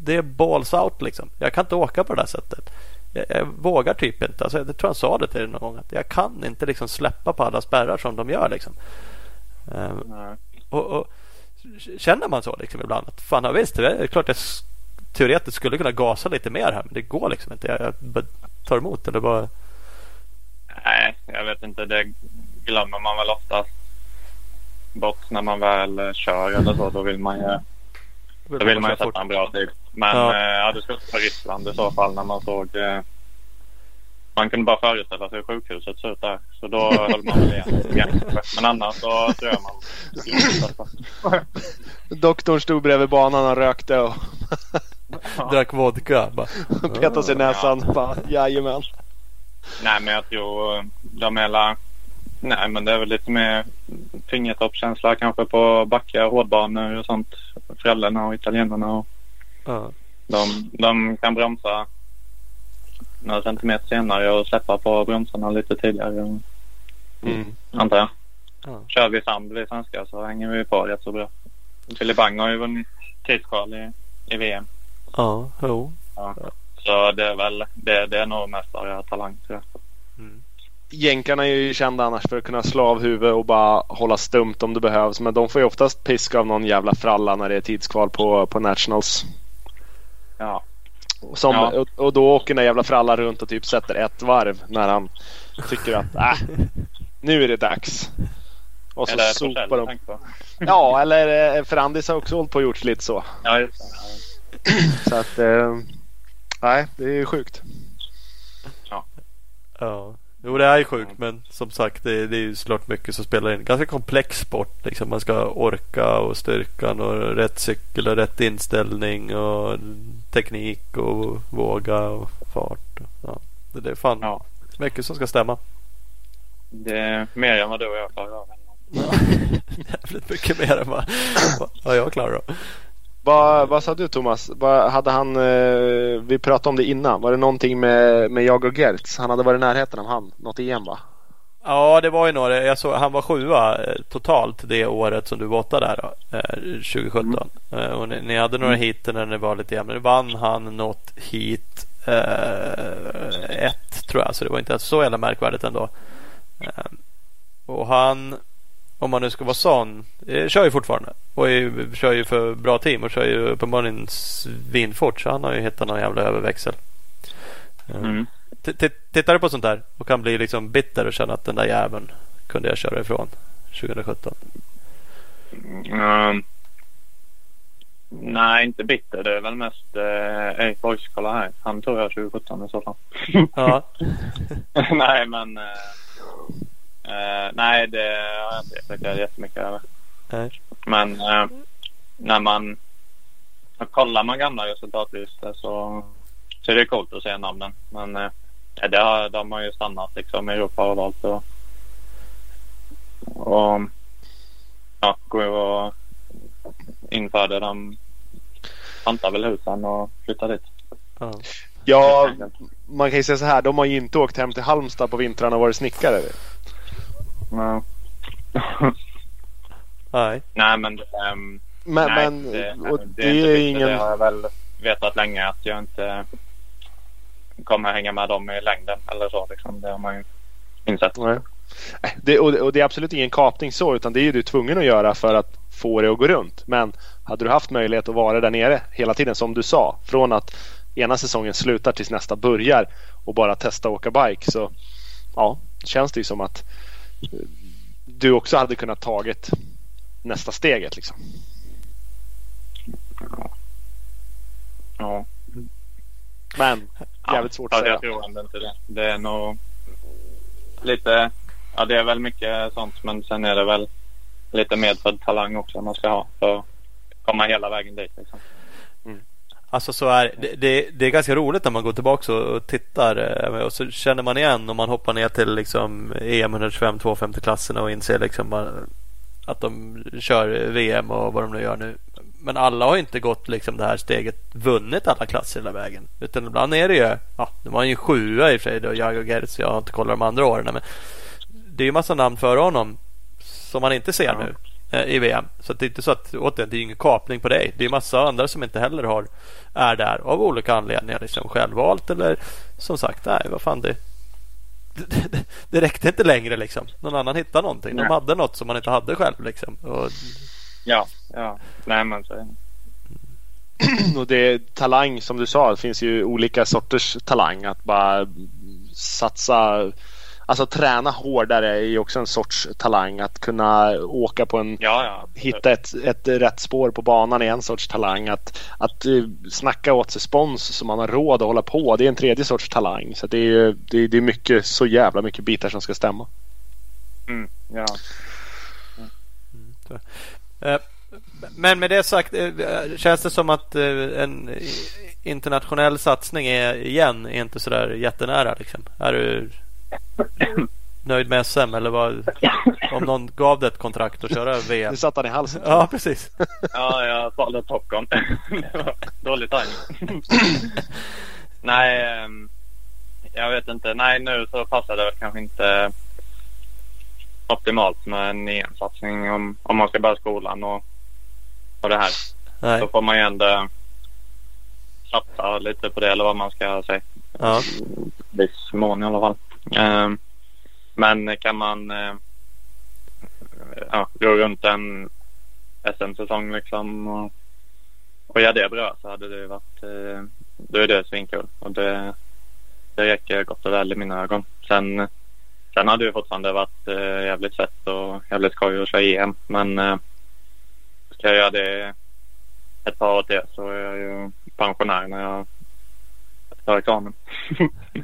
det är balls out liksom. Jag kan inte åka på det där sättet jag, jag, vågar typ inte. Alltså, jag tror han sa det till dig någon gång. Att jag kan inte liksom släppa på alla spärrar som de gör. Liksom. Um, och, och, Känner man så liksom ibland? Att fan, ja, visst, det är klart jag teoretiskt skulle kunna gasa lite mer här. Men det går liksom inte. Jag, jag tar emot eller bara... Nej, jag vet inte. Det glömmer man väl oftast bort när man väl kör eller så. Då vill man ju, då vill man ju sätta en bra tid. Men ja. Eh, jag hade suttit på Ryssland i så fall när man såg eh, man kunde bara föreställa sig hur sjukhuset såg ut där. Så då höll man väl igen. Men annars så tror jag man... Doktorn stod bredvid banan och rökte och drack vodka. Petade sig i näsan. Ja. Bara, jajamän. Nej men jag tror de hela... Nej men det är väl lite mer fingertoppskänsla kanske på backiga hårdbanor och sånt. Frällerna och italienarna och Ja. De, de kan bromsa några centimeter senare och släppa på bromsarna lite tidigare. Mm. Antar jag. Ja. Kör vi sand vi svenskar så hänger vi på rätt så bra. Philip Bang har ju vunnit tidskval i, i VM. Ja, jo. Ja. Så det är väl det, det är nog mest bara talang tror jag. Jänkarna är ju kända annars för att kunna slå av huvudet och bara hålla stumt om det behövs. Men de får ju oftast piska av någon jävla fralla när det är tidskval på, på Nationals. Ja. Som, ja. och, och, då åker den jävla frallan runt och typ sätter ett varv när han tycker att äh, nu är det dags. Och så eller sopar de. Ja, eller eh, Ferrandis har också hållit på och gjort lite så. Ja, just det. Så att, eh, nej, det är sjukt. Ja. Ja. Jo det är ju sjukt men som sagt det, det är ju såklart mycket som spelar in. Ganska komplex sport. Liksom. Man ska orka och styrkan och rätt cykel och rätt inställning och teknik och våga och fart. Ja. Det, det är fan ja. mycket som ska stämma. Det är mer än vad du och jag klarar av. Jävligt mycket mer än vad, vad jag klarar av. Vad, vad sa du Thomas? Vad hade han, eh, vi pratade om det innan. Var det någonting med, med jag och Gertz? Han hade varit i närheten av han. Något EM va? Ja det var ju några. Jag såg, han var sjua eh, totalt det året som du var där då, eh, 2017. Mm. Eh, och ni, ni, hade några hit när det var lite jämnt. Nu vann han något hit eh, ett tror jag. Så det var inte så jävla märkvärdigt ändå. Eh, och han om man nu ska vara sån, eh, kör ju fortfarande. Och är, kör ju för bra team och kör ju uppenbarligen svinfort. Så han har ju hittat någon jävla överväxel. Eh, mm. Tittar du på sånt där och kan bli liksom bitter och känna att den där jäveln kunde jag köra ifrån 2017? Mm. Nej, inte bitter. Det är väl mest eh, Erik Borgs. Kolla här. Han tror jag 2017 i så fall. Ja. nej, men eh, Uh, nej, det har jag inte reflekterat jättemycket över. Nej. Men uh, när man kollar man gamla resultatlistor så, så är det coolt att se namnen. Men uh, det har, de har ju stannat liksom. Europa har valt att och, ja, gå och införde de pantar väl husen och flyttar dit. Ja, man kan ju säga så här. De har ju inte åkt hem till Halmstad på vintrarna och varit snickare. Nej. Nej. Nej men um, men, nej, men det, och det, det är, är ingen... Det har jag väl vetat länge att jag inte kommer hänga med dem i längden eller så. Liksom. Det har man ju insett. Nej. Det, och, och, det är absolut ingen kapning så utan det är ju du tvungen att göra för att få det att gå runt. Men hade du haft möjlighet att vara där nere hela tiden som du sa. Från att ena säsongen slutar tills nästa börjar och bara testa att åka bike så ja, känns det ju som att du också hade kunnat tagit nästa steget liksom. Ja. Men jävligt svårt ja, att säga. Jag tror ändå inte det. Det är nog lite, ja det är väl mycket sånt men sen är det väl lite medfödd talang också man ska ha för att komma hela vägen dit. Liksom. Mm. Alltså så är det, det, det, är ganska roligt när man går tillbaka och, tittar eh, och så känner man igen om man hoppar ner till liksom EM 125 250 klasserna och inser liksom att de kör VM och vad de nu gör nu. Men alla har inte gått liksom det här steget vunnit alla klasser hela vägen. Utan ibland är det ju, ja, det var ju sjua i och för sig då, jag och Gertz, jag har inte kollat de andra åren. Men det är ju massa namn före honom som man inte ser ja. nu i VM. Så det är inte så att återigen, det är ingen kapning på dig. Det är massa andra som inte heller har är där av olika anledningar. Liksom självvalt eller som sagt, nej vad fan det, det, det räckte inte längre liksom. Någon annan hittade någonting. Nej. De hade något som man inte hade själv liksom. Och... Ja, ja. Nej men så och det är talang som du sa. Det finns ju olika sorters talang. Att bara satsa Alltså träna hårdare är ju också en sorts talang. Att kunna åka på en... Ja, ja. Hitta ett, ett rätt spår på banan är en sorts talang. Att, att uh, snacka åt sig spons så man har råd att hålla på. Det är en tredje sorts talang. Så det är, det, det är mycket, så jävla mycket bitar som ska stämma. Mm, ja. Mm. Uh, men med det sagt uh, känns det som att en internationell satsning är igen är inte sådär jättenära. Liksom. Är du nöjd med SM eller vad? Om någon gav dig ett kontrakt att köra VM? Du satt han i halsen. Ja, precis. ja, jag valde popcorn. dålig timing. Nej, ehm, jag vet inte. Nej, nu så passar det kanske inte optimalt med en EM-satsning om, om man ska börja skolan och, och det här. Nej. Så får man ju ändå satsa lite på det eller vad man ska säga. Ja. Viss mån i alla fall. Ehm, men kan man eh, ja, gå runt en SM-säsong liksom och, och göra det bra så hade det varit eh, då är det svinkul och det, det räcker gott och väl i mina ögon. Sen, sen hade det fortfarande varit eh, jävligt fett och jävligt skoj att köra EM men ska jag göra det ett par år till så är jag ju pensionär när jag tar examen.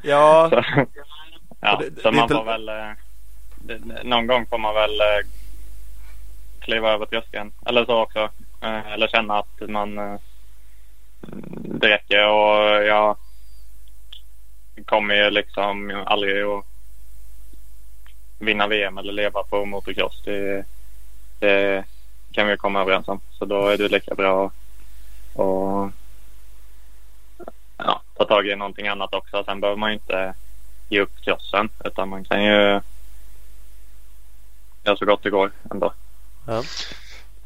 Ja. Ja, det, så man inte... får väl... Eh, någon gång får man väl eh, kliva över tröskeln. Eller så också. Eh, eller känna att man... Det räcker och jag kommer ju liksom aldrig att vinna VM eller leva på motocross. Det, det kan vi komma överens om. Så då är det lika bra att ja, ta tag i någonting annat också. Sen behöver man ju inte ge upp krossen. Utan man kan ju göra så gott det går ändå. Ja.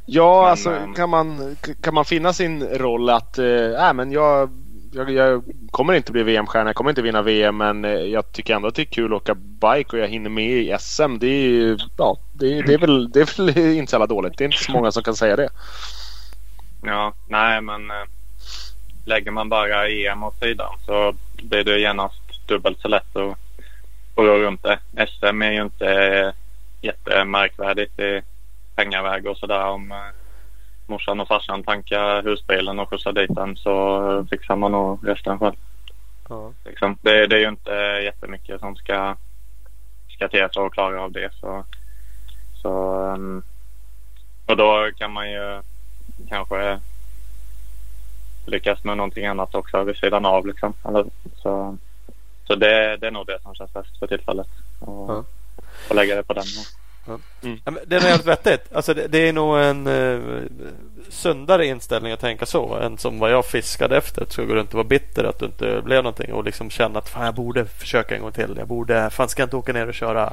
Ja, men, alltså ehm, kan man, kan man finna sin roll att äh, men jag, jag, jag kommer inte bli VM-stjärna, jag kommer inte vinna VM men eh, jag tycker ändå att det är kul att åka bike och jag hinner med i SM. Det är, ja, det, det är, väl, det är väl inte så jävla dåligt. Det är inte så många som kan säga det. Ja, nej men äh, lägger man bara EM åt sidan så blir det genast dubbelt så lätt att, att gå runt det. SM är ju inte jättemärkvärdigt i pengaväg och sådär. Om eh, morsan och farsan tankar husbilen och skjutsar dit den så fixar man nog resten själv. Ja. Liksom. Det, det, är ju inte jättemycket som ska, ska till för att klara av det. Så, så, um, och då kan man ju kanske lyckas med någonting annat också vid sidan av. Liksom. Så, så det, det är nog det som känns bäst för tillfället. Och, ja. och lägga det på den. Ja. Mm. Det är nog jävligt vettigt. Alltså det, det, är nog en uh, sundare inställning att tänka så än som vad jag fiskade efter. Att gå runt och vara bitter att du inte blev någonting och liksom känna att fan, jag borde försöka en gång till. Jag borde, fan ska jag inte åka ner och köra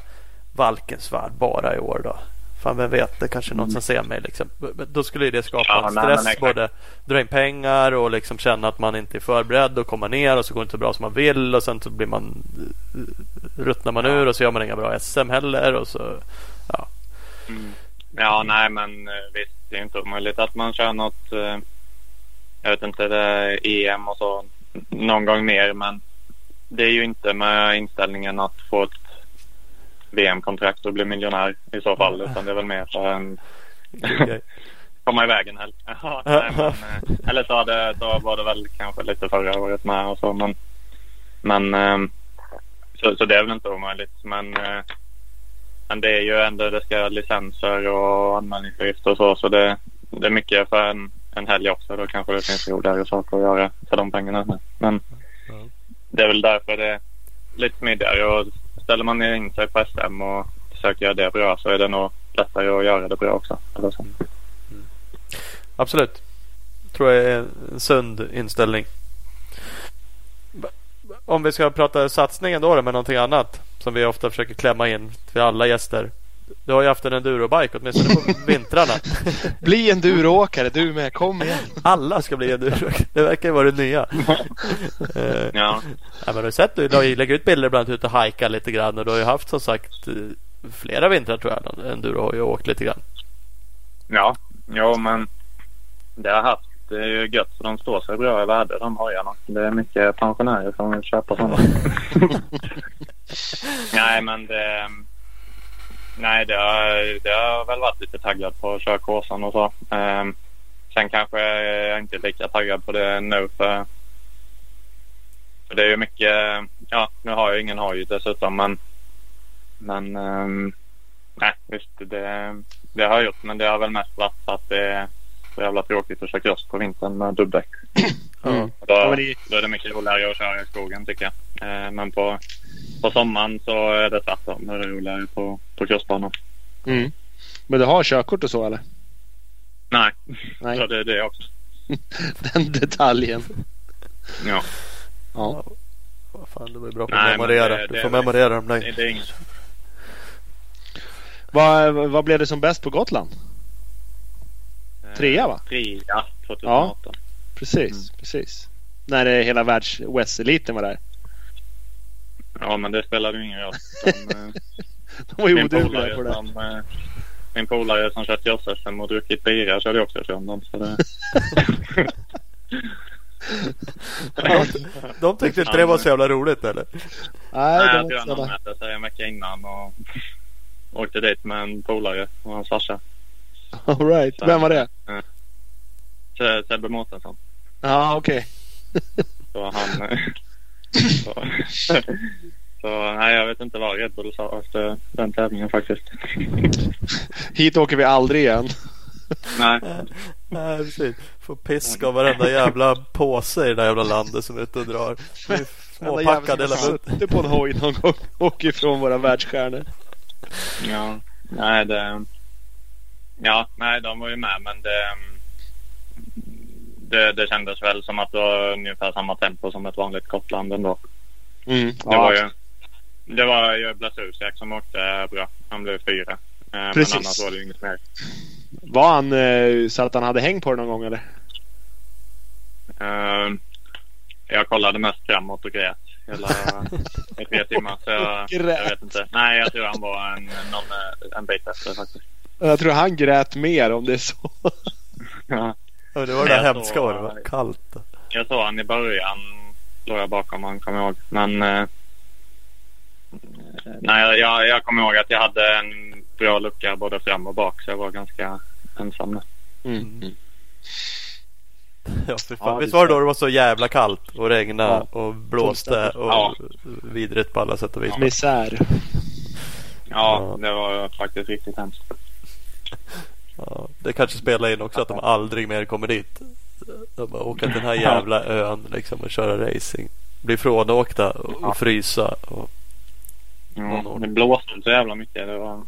Valkensvärd bara i år då? Fan vem vet, det kanske är någon som ser mig. Liksom. Då skulle det skapa ja, stress. Nej, både dra in pengar och liksom känna att man inte är förberedd och komma ner och så går det inte så bra som man vill och sen så blir man ruttnar man ja. ur och så gör man inga bra SM heller. Och så, ja. Mm. ja, nej men eh, visst, det är inte omöjligt att man kör något. Eh, jag vet inte, det är EM och så någon gång mer men det är ju inte med inställningen att få ett VM-kontrakt och bli miljonär i så fall. Utan det är väl mer för en komma iväg en helg. Ja, nej, men, eh, eller så, hade, så var det väl kanske lite förra året med och så. Men, men ehm, så, så det är väl inte omöjligt. Men, eh, men det är ju ändå, det ska licenser och anmälningsavgift och så. Så det, det är mycket för en en helg också. Då kanske det finns roligare saker att göra för de pengarna. Men det är väl därför det är lite smidigare. Och ställer man in sig på SM och försöker göra det bra så är det nog lättare att göra det bra också. Eller så. Mm. Absolut. Tror jag är en sund inställning. Om vi ska prata satsningen då med någonting annat som vi ofta försöker klämma in till alla gäster. Du har ju haft en endurobike åtminstone på vintrarna. Bli enduroåkare du med, kom igen. Alla ska bli enduroåkare. Det verkar ju vara det nya. Eh, Ja. Ja, men har du sett? Du lagt ut bilder ibland ut och hajka lite grann och du har ju haft som sagt eh, flera vintrar tror jag. Enduro har ju åkt lite grann. Ja, jo, men det har jag haft. Det är ju gött för de står sig bra i värde de hojarna. Det är mycket pensionärer som vill köpa sådana. nej, men det... Nej, det har, det har väl varit lite taggad på att köra Kåsan och så. Ehm, sen kanske jag inte är lika taggad på det nu för, för det är ju mycket... Ja, nu har jag ingen hoj dessutom men... Men... ehm, nej, visst. Det, det har jag gjort men det har väl mest varit för att det är så jävla tråkigt att köra cross på vintern med dubbdäck. Mm. Och Då, då är det mycket roligare att köra i skogen tycker jag. Eh, men på, på sommaren så är det tvärtom. Det roligare på, på crossbanan. Mm. Men du har körkort och så eller? Nej, Nej. så det är det också. Den detaljen. Ja. Ja. Vad fan, det var ju bra på Nej, att memorera. det- Du det får memorera dem Det, där. det är inget. Vad, vad blev det som bäst på Gotland? eh, Trea, va? Trea 2018. Precis, precis. När det hela världs West-eliten var där. Ja. men det spelar ju ingen roll. De, eh, De var ju min odugliga polare på det. som, eh, min polare som kört Joss-SM och druckit bira körde också rundan. Så det... De tyckte inte det var så jävla roligt eller? Nej, Nej, de jag tror han anmälde sig en vecka innan och åkte dit med en polare och hans farsa. All right. Vem var det? Se- Sebbe Mårtensson. Ja, okej. Så han... så, så nej, jag vet inte vad Red Bull sa efter den tävlingen faktiskt. Hit åker vi aldrig igen. Nej, Nej precis. Får pisk av varenda jävla påse i det där jävla landet som är ute och drar. Småpackad hela bunten. suttit på en hoj någon gång och ifrån våra världsstjärnor. ja, nej det... Ja, nej de var ju med men det... Det, det kändes väl som att det var ungefär samma tempo som ett vanligt Gotland ändå. Mm. Det Ja, var ju, det var ju Blasusiak som åkte bra. Han blev fyra. Eh, Precis. Men annars var det inget mer. Var han eh, så att han hade häng på det någon gång eller? Eh, jag kollade mest framåt och grät hela i tre timmar. Så jag, jag vet inte. Nej, jag tror han var en, någon, eh, en bit efter faktiskt. Jag tror han grät mer om det är så. Ja. Ja, det var det där Jag hemska såg- var det var kallt. Jag såg han i början. Låg jag bakom han kommer jag ihåg. Men eh, nej, jag, jag kommer ihåg att jag hade en bra lucka både fram och bak. Så jag var ganska ensam där. Mm. Ja, för fan. Ja, Visst det var det då det var så jävla kallt och regna Ja. och blåste och Ja. vidrigt på alla sätt och vis. Misär. Ja, Ja. det var faktiskt riktigt hemskt. Ja, det kanske spelar in också att de aldrig mer kommer dit. De bara åka till den här jävla ön liksom och köra racing. Bli frånåkta och, frysa. Och, Ja, det blåste så jävla mycket. Det var,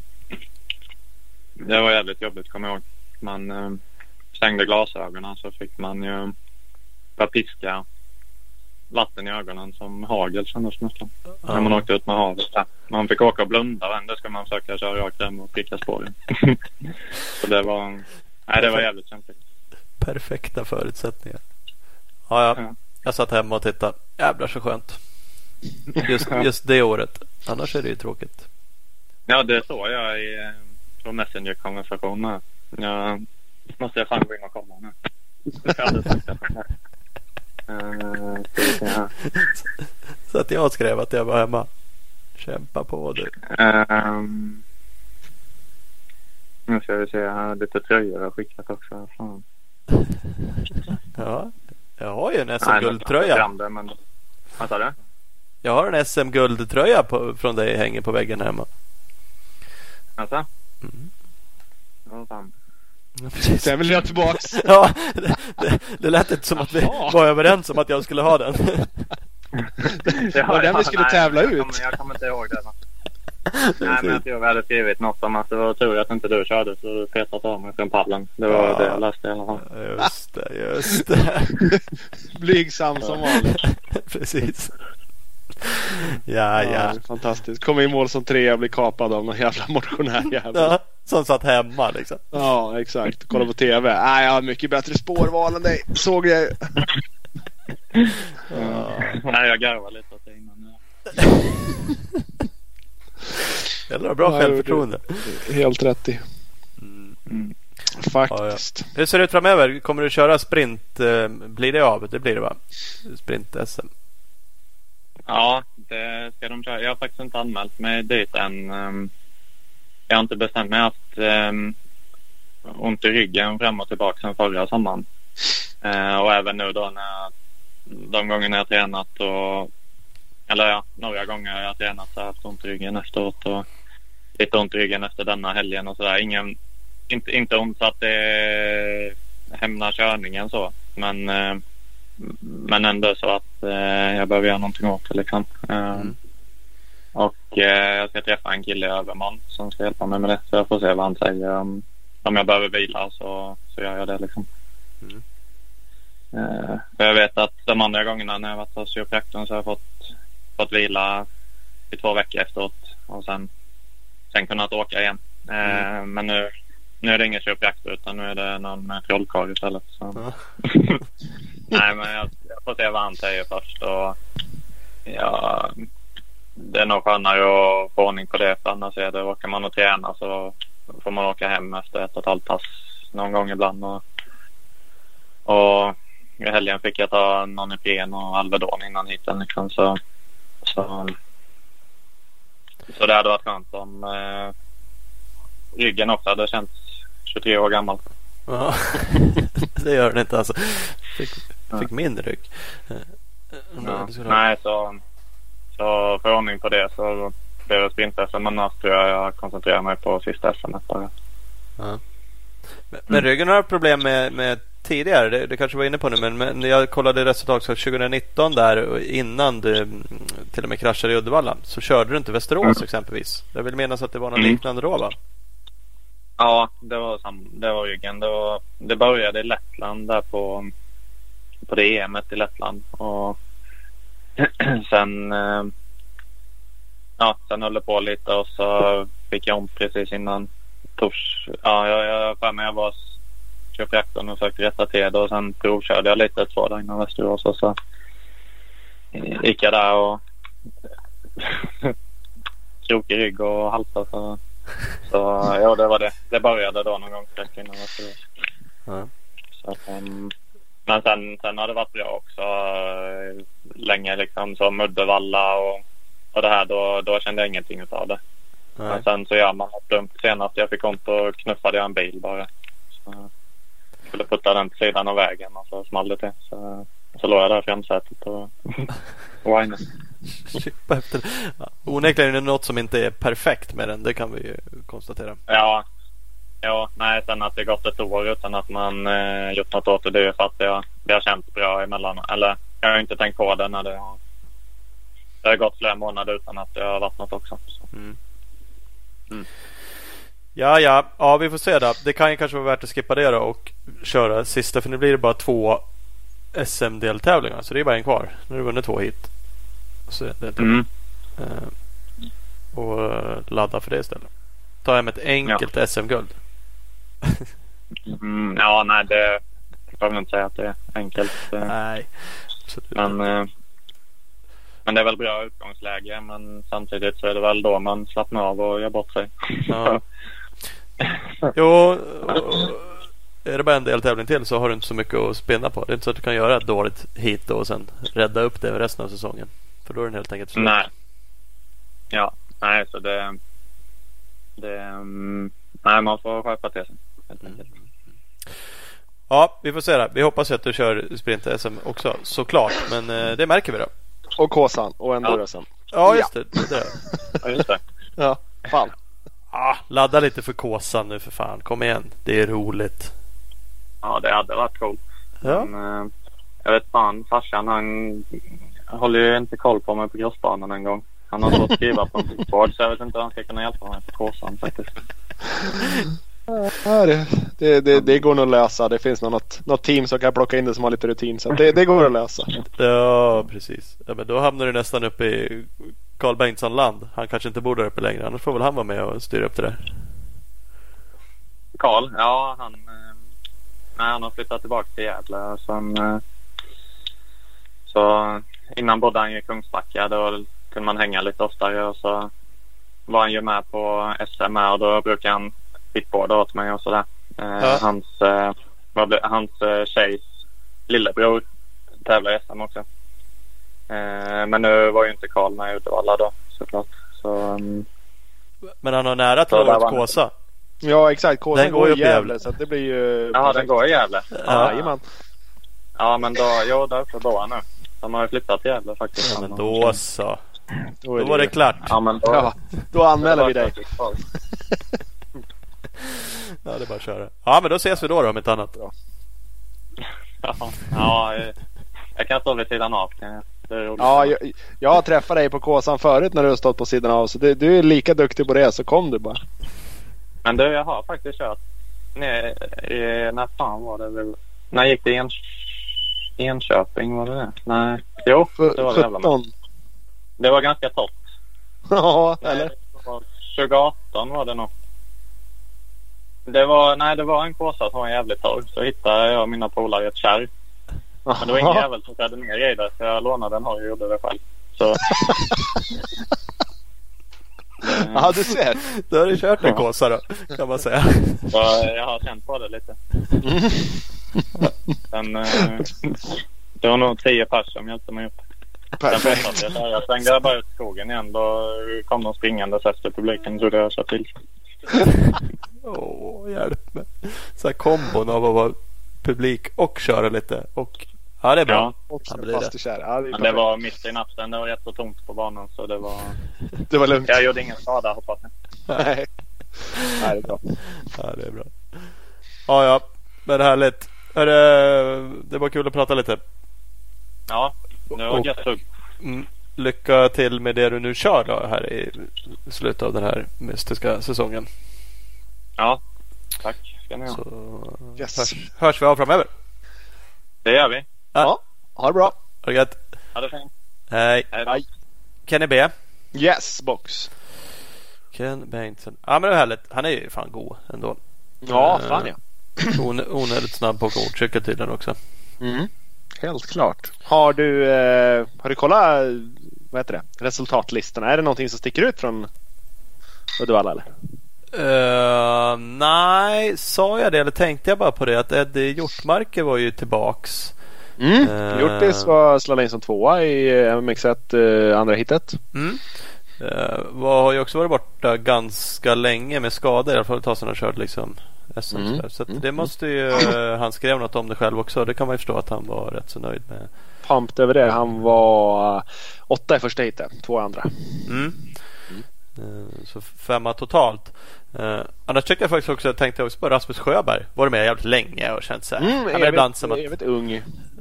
det var jävligt jobbigt kommer jag ihåg. Man eh, stängde glasögonen så fick man ju börja piska vatten i ögonen som hagel kändes nästan. När man åkte ut med havet. Man fick åka och blunda det ska man försöka köra rakt hem och pricka spåren. så det var, nej, det var jävligt kämpigt. perfekta förutsättningar. Ja, ja. Ja. Jag satt hemma och tittade. Jävlar så skönt. Just, just det året. Annars är det ju tråkigt. Ja, det såg jag i eh, på Messenger-konversation här. Jag måste jag fan gå in och kolla nu. Här. Så att jag skrev att jag var hemma. Kämpa på du. Ehm, nu ska vi se. Jag har lite tröjor jag skickat också. Fan. Ja, jag har ju en SM-guldtröja. men... Vad sa du? Jag har en SM-guldtröja från dig hänger på väggen hemma. Alltså? Mm. Ja, fan. Precis. Sen vill jag tillbaks. Ja, det, det, det lät inte som att vi Jaha. var överens om att jag skulle ha den. Det var den vi skulle nej, tävla jag ut. Kommer, jag kommer inte ihåg det. va. Nej, men jag tror vi hade skrivit något om att det var tur att inte du körde så du petat av mig från pallen. Det var Ja. det jag läste i alla fall. Just det, just det. Blygsam som vanligt. Precis. Ja, ja. Fantastiskt. Kommer i mål som trea och blir kapad av någon jävla motionär jävel. ja. Som satt hemma liksom. Ja, exakt. Kolla på TV. Nej, jag har mycket bättre spårval än dig. Såg jag. Ja. Nej, jag garvade lite åt det innan. Jävlar bra Ja, självförtroende. Helt rätt i. Mm. Faktiskt. Hur ser det ut framöver? Kommer du köra sprint? eh, Blir det av? Det blir det va? Sprint-SM. Ja, det ska de köra. Jag har faktiskt inte anmält mig dit än. Jag har inte bestämt mig. Jag har haft ont i ryggen fram och tillbaka sen förra sommaren. Eh, Och även nu då när de gångerna jag tränat och eller ja, några gånger jag har tränat så har jag haft ont i ryggen efteråt och lite ont i ryggen efter denna helgen och sådär. Ingen, inte, inte ont så att det hämnar körningen så. Men, eh, men ändå så att eh, jag behöver göra någonting åt det liksom. Eh, mm. Och eh, jag ska träffa en kille i övermorgon som ska hjälpa mig med det. Så jag får se vad han säger. Om, om jag behöver vila så, så gör jag det liksom. Mm. Eh, för jag vet att de andra gångerna när jag varit hos kiropraktorn så har jag fått, fått vila i två veckor efteråt och sen, sen kunnat åka igen. Eh, Men nu, nu är det ingen kiropraktor utan nu är det någon trollkarl istället. Så. Ja. Nej men jag, jag får se vad han säger först och ja, det är nog skönare att få ordning på det för annars är det, åker man och träna så får man åka hem efter ett och ett halvt pass någon gång ibland. Och, och i helgen fick jag ta Nonipren och Alvedon innan hiten liksom så, så, så det hade varit skönt om eh, ryggen också hade känts 23 år gammal. Ja. det gör den inte alltså. Fick, fick min rygg. Eh, Ja. Nej, så, så för ordning på det så blir det sprint-SM. Men annars tror jag jag koncentrerar mig på sista SM bara. Men, men ryggen har problem med, med tidigare. Det, det kanske var inne på nu. Men, men jag kollade resultat så 2019 där innan du mm, till och med kraschade i Uddevalla. Så körde du inte Västerås exempelvis. Jag vill minnas att det var något Mm. liknande då va? Ja, det var, sam, det var ryggen. Det, var, det började i Lettland där på, på det EMet i Lettland. Och sen, eh, ja, sen höll det på lite och så fick jag ont precis innan tors. Ja, jag, jag för mig jag var hos kiropraktorn och försökte rätta till det och sen provkörde jag lite två dagar innan Västerås och så gick jag där och krokig rygg och halta så så ja, det var det. Det började då någon gång strax innan Västerås. Ja. Så, ehm, men sen, sen har det varit bra också eh, länge liksom som Uddevalla och, och det här. Då, då kände jag ingenting utav det. Nej. Men sen så gör man något dumt. Senast jag fick ont och knuffade jag en bil bara. Så, jag skulle putta den till sidan av vägen och så small det till. Så, så låg jag där i framsätet och whinade. Onekligen är det något som inte är perfekt med den. Det kan vi ju konstatera. Ja, ja, nej, sen att det gått ett år utan att man eh, gjort något åt det. Det är för att det har, det har känts bra emellan. Eller jag har inte tänkt på det när det har, det har gått flera månader utan att det har varit något också. Så. Ja, ja, ja, vi får se då. Det kan ju kanske vara värt att skippa det då och köra sista. För nu blir det bara två SM-deltävlingar. Så det är bara en kvar. Nu har du vunnit två hit. Så det Mm. eh, och ladda för det istället. Ta hem ett enkelt SM-guld. Mm, ja, nej, det jag får väl inte säga att det är enkelt. eh, Nej. absolut Men, eh, men det är väl bra utgångsläge. Men samtidigt så är det väl då man slappnar av och gör bort sig. Ja. Jo, är det bara en deltävling till så har du inte så mycket att spinna på. Det är inte så att du kan göra ett dåligt hit och sen rädda upp det resten av säsongen. För då är den helt enkelt slut. Nej. Ja, nej så det... det mm, nej, man får skärpa till sig. Helt enkelt. Ja, vi får se det. Vi hoppas att du kör sprint-SM också såklart. Men eh, det märker vi då. Och Kåsan och Endurosen. Ja, just det. det, det. Ja, just det. Ja, fan. Ah, ladda lite för Kåsan nu för fan. Kom igen. Det är roligt. Ja, det hade varit coolt. Ja. Men, eh, jag vet fan, farsan han håller ju inte koll på mig på crossbanan en gång. Han har att skriva på en board så jag vet inte hur han ska kunna hjälpa mig på Kåsan faktiskt. Ja, det, det, det, det går nog att lösa. Det finns nog något, något team som kan plocka in det som har lite rutin. Så det, det går att lösa. Ja, precis. Ja, men då hamnar du nästan uppe i Carl Bengtsson-land. Han kanske inte bor där uppe längre. Annars får väl han vara med och styra upp det där. Karl, ja han, eh, nej, han har flyttat tillbaka till Gävle. Sen, eh, så innan bodde han i Kungsbacka. Då kunde man hänga lite oftare och så var han ju med på SM och då brukar han fittboarda åt mig och sådär. Eh, Ja. Hans, eh, vad blev, hans eh, tjejs lillebror tävlar i SM också. Eh, men nu var ju inte Karl med i Uddevalla då såklart. Så, mm, Men han har nära till Ja, han. Kåsa. Ja exakt. Kåsan Den går går ju i Gävle. Gävle så att det blir ju... ja, den går i Gävle. Ja. Jajamän. Ja, men då, jo, där uppe bor han nu. De har ju flyttat till Gävle faktiskt. Ja, men då så. Då, Då var det klart. Ja, men då, Ja, då anmäler vi dig. Ja, det är bara att köra. Ja, men då ses vi då, då om inte annat. Ja, ja, eh, jag kan stå vid sidan av. Det. Ja, jag, jag har träffat dig på Kåsan förut när du har stått på sidan av. Så du, du är lika duktig på det så kom du bara. Men du, jag har faktiskt kört ner i, när fan var det väl? När gick det en, Enköping? Var det det? Nej, jo, det var det jävla med. 17. Det var ganska torrt. Ja, Nej, eller? det var 2018 var det nog. Det var, nej, det var en kåsa som var jävligt torr. Så hittade jag och mina polare ett kärr. Men det var ingen jävel som körde ner i det. Så jag lånade en och gjorde det själv. Så, Ja, du ser. Då har du kört en Kåsa då, kan man säga. så jag har känt på det lite. Sen, eh, det var nog tio pers som hjälpte mig upp. Sen Perfekt. fortsatte jag. Jag svängde bara ut skogen igen. Då kom de springandes efter publiken. Så det sa till. Åh, hjälp mig. Så här kombon av att vara publik och köra lite. Och ja, det är bra. Ja, Och Ja, det blir fast det. i kärr. Ja, det, men det var mitt i natten. Det var rätt så tomt på banan. Så det var... det var lugnt. Jag gjorde ingen skada hoppas jag. Nej. Nej, det är bra. Ja, det är bra. Ja, ja. Men härligt. Hörru, det var kul att prata lite. Ja, det var Och- gött. Mm, lycka till med det du nu kör då här i slutet av den här mystiska säsongen. Ja, tack ska ni ha. Så Yes. hörs, hörs vi av framöver. Det gör vi. Ja, ha det bra. Ha det gött. Ha det fint. Hej. Hej. Kenny B. Yes, box. Ken Bengtsson. Ja men det var härligt. Han är ju fan god ändå. Ja, Eh, fan ja. On- onödigt snabb på motorcykel tydligen också. Mm. Helt klart. Har du, eh, har du kollat vad heter det? resultatlistorna? Är det någonting som sticker ut från Uddevalla eller? Uh, nej, sa jag det eller tänkte jag bara på det att Eddie Hjortmarker var ju tillbaks. Mm. Eh. Hjortis var slalade in som tvåa i eh, MX1 eh, andra hitet. Mm. Uh, var, har ju också varit borta ganska länge med skador. I alla fall ett tag sedan han körde liksom SM. Mm. Så Mm. det måste ju, eh, han skrev något om det själv också. Det kan man ju förstå att han var rätt så nöjd med. Pumped över det. Han var åtta i första hitet, två i andra. Mm. Eh, Så femma totalt. Uh, annars tyckte jag faktiskt också, tänkte jag också på Rasmus Sjöberg. Varit med jävligt länge och känt så här. Mm, ja, evigt, ibland som att, evigt ung.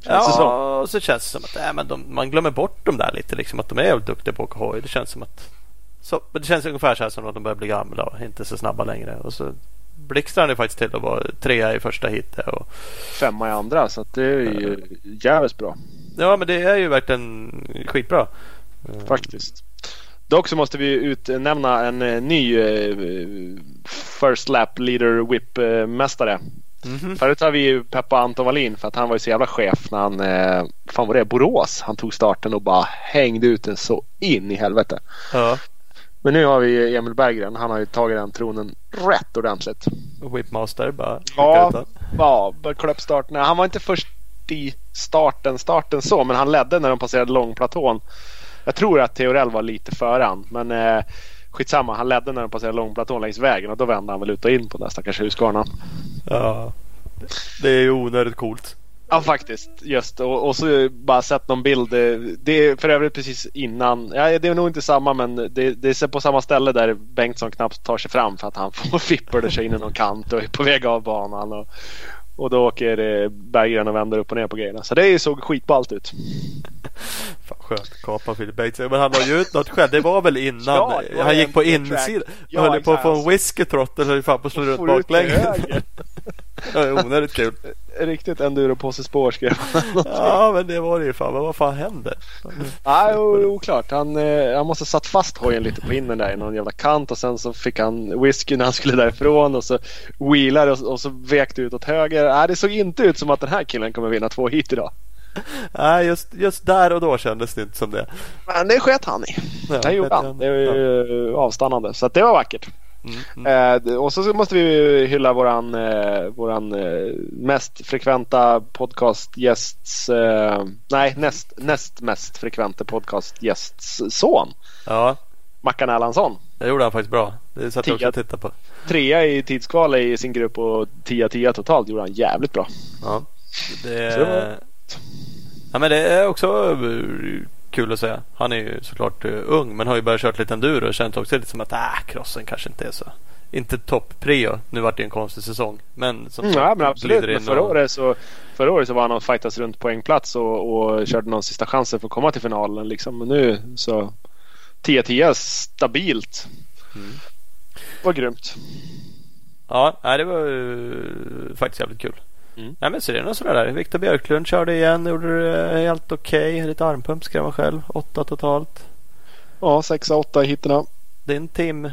Känns det som. ja, och så känns det som att äh, men de, man glömmer bort dem där lite. Liksom, att de är jävligt duktiga på att åka hoj. Det känns som att så, det känns ungefär så här som att de börjar bli gamla och inte så snabba längre. Och så blixtrar han faktiskt till att vara trea i första hitet. Och, Femma i andra så det är ju jävligt bra. ja men det är ju verkligen skitbra. Eh, Faktiskt. Dock så måste vi utnämna en eh, ny eh, First Lap Leader Whip eh, mästare. mhm. Förut har vi ju peppat Anton Wallin för att han var ju så jävla chef när han, eh, fan var det, Borås. Han tog starten och bara hängde ut den så in i helvete. Ja, Men nu har vi Emil Berggren. Han har ju tagit den tronen rätt ordentligt. Whipmaster bara. Ja. Ja, klubbstarten. Han var inte först i starten, starten så, men han ledde när de passerade långplatån. Jag tror att Theorell var lite före han, men eh, skitsamma. Han ledde när de passerade långplatån längs vägen och då vände han väl ut och in på den där stackars Husqvarna. Ja. Det är ju onödigt coolt. Ja faktiskt. Just och, och så bara sett någon bild. Det är för övrigt precis innan. Ja, det är nog inte samma men det, det är på samma ställe där Bengtsson knappt tar sig fram för att han får fippla sig in i någon kant och är på väg av banan. Och, och då åker Berggren och vänder upp och ner på grejerna. Så det såg skitballt ut. Fan skönt kapa Filip Bengtsson. Men han la ju ut något själv. Det var väl innan ja, var han gick på insidan. Ja, höll på att få en whiskytrott eller höll fan på att slå runt baklänges. onödigt kul. Riktigt enduro-påsespår skrev han. ja men det var det ju fan. Men vad fan händer? Nej oklart. Han, eh, han måste ha satt fast hojen lite på innen där i någon jävla kant och sen så fick han whisky när han skulle därifrån och så wheelade och, och så vekte ut åt höger. Nej det såg inte ut som att den här killen kommer vinna två hit idag. Nej, just, just där och då kändes det inte som det. Men det sket han i. Ja, det gjorde han. Det var ju ja. avstannande. Så det var vackert. Mm, mm. Eh, och så måste vi hylla våran, eh, våran eh, mest frekventa podcastgästs, eh, nej näst, näst mest frekventa podcastgästs son. Ja. Mackan Erlandsson. Det gjorde han faktiskt bra. Det satt jag också och tittade på. Trea i tidskval i sin grupp och 10-10 totalt gjorde han jävligt bra. Ja, det... Ja, men det är också kul att säga. Han är ju såklart uh, ung men har ju börjat köra lite enduro och känt också lite som att äh, crossen kanske inte är så inte topp prio. Nu vart det en konstig säsong. Men som mm, ja, men absolut. Men förra, och... året så, förra året så var han och fightas runt poängplats och, och körde någon sista chansen för att komma till finalen. Liksom. Men nu så 10-10 stabilt. Mm. var grymt. Ja, det var uh, faktiskt jävligt kul. Mm. Nej men så det är något sådär där. Viktor Björklund körde igen. Gjorde det helt okej. Okay. Lite armpump skrev han själv. Åtta totalt. Ja, sexa, åtta i hittarna. Din team,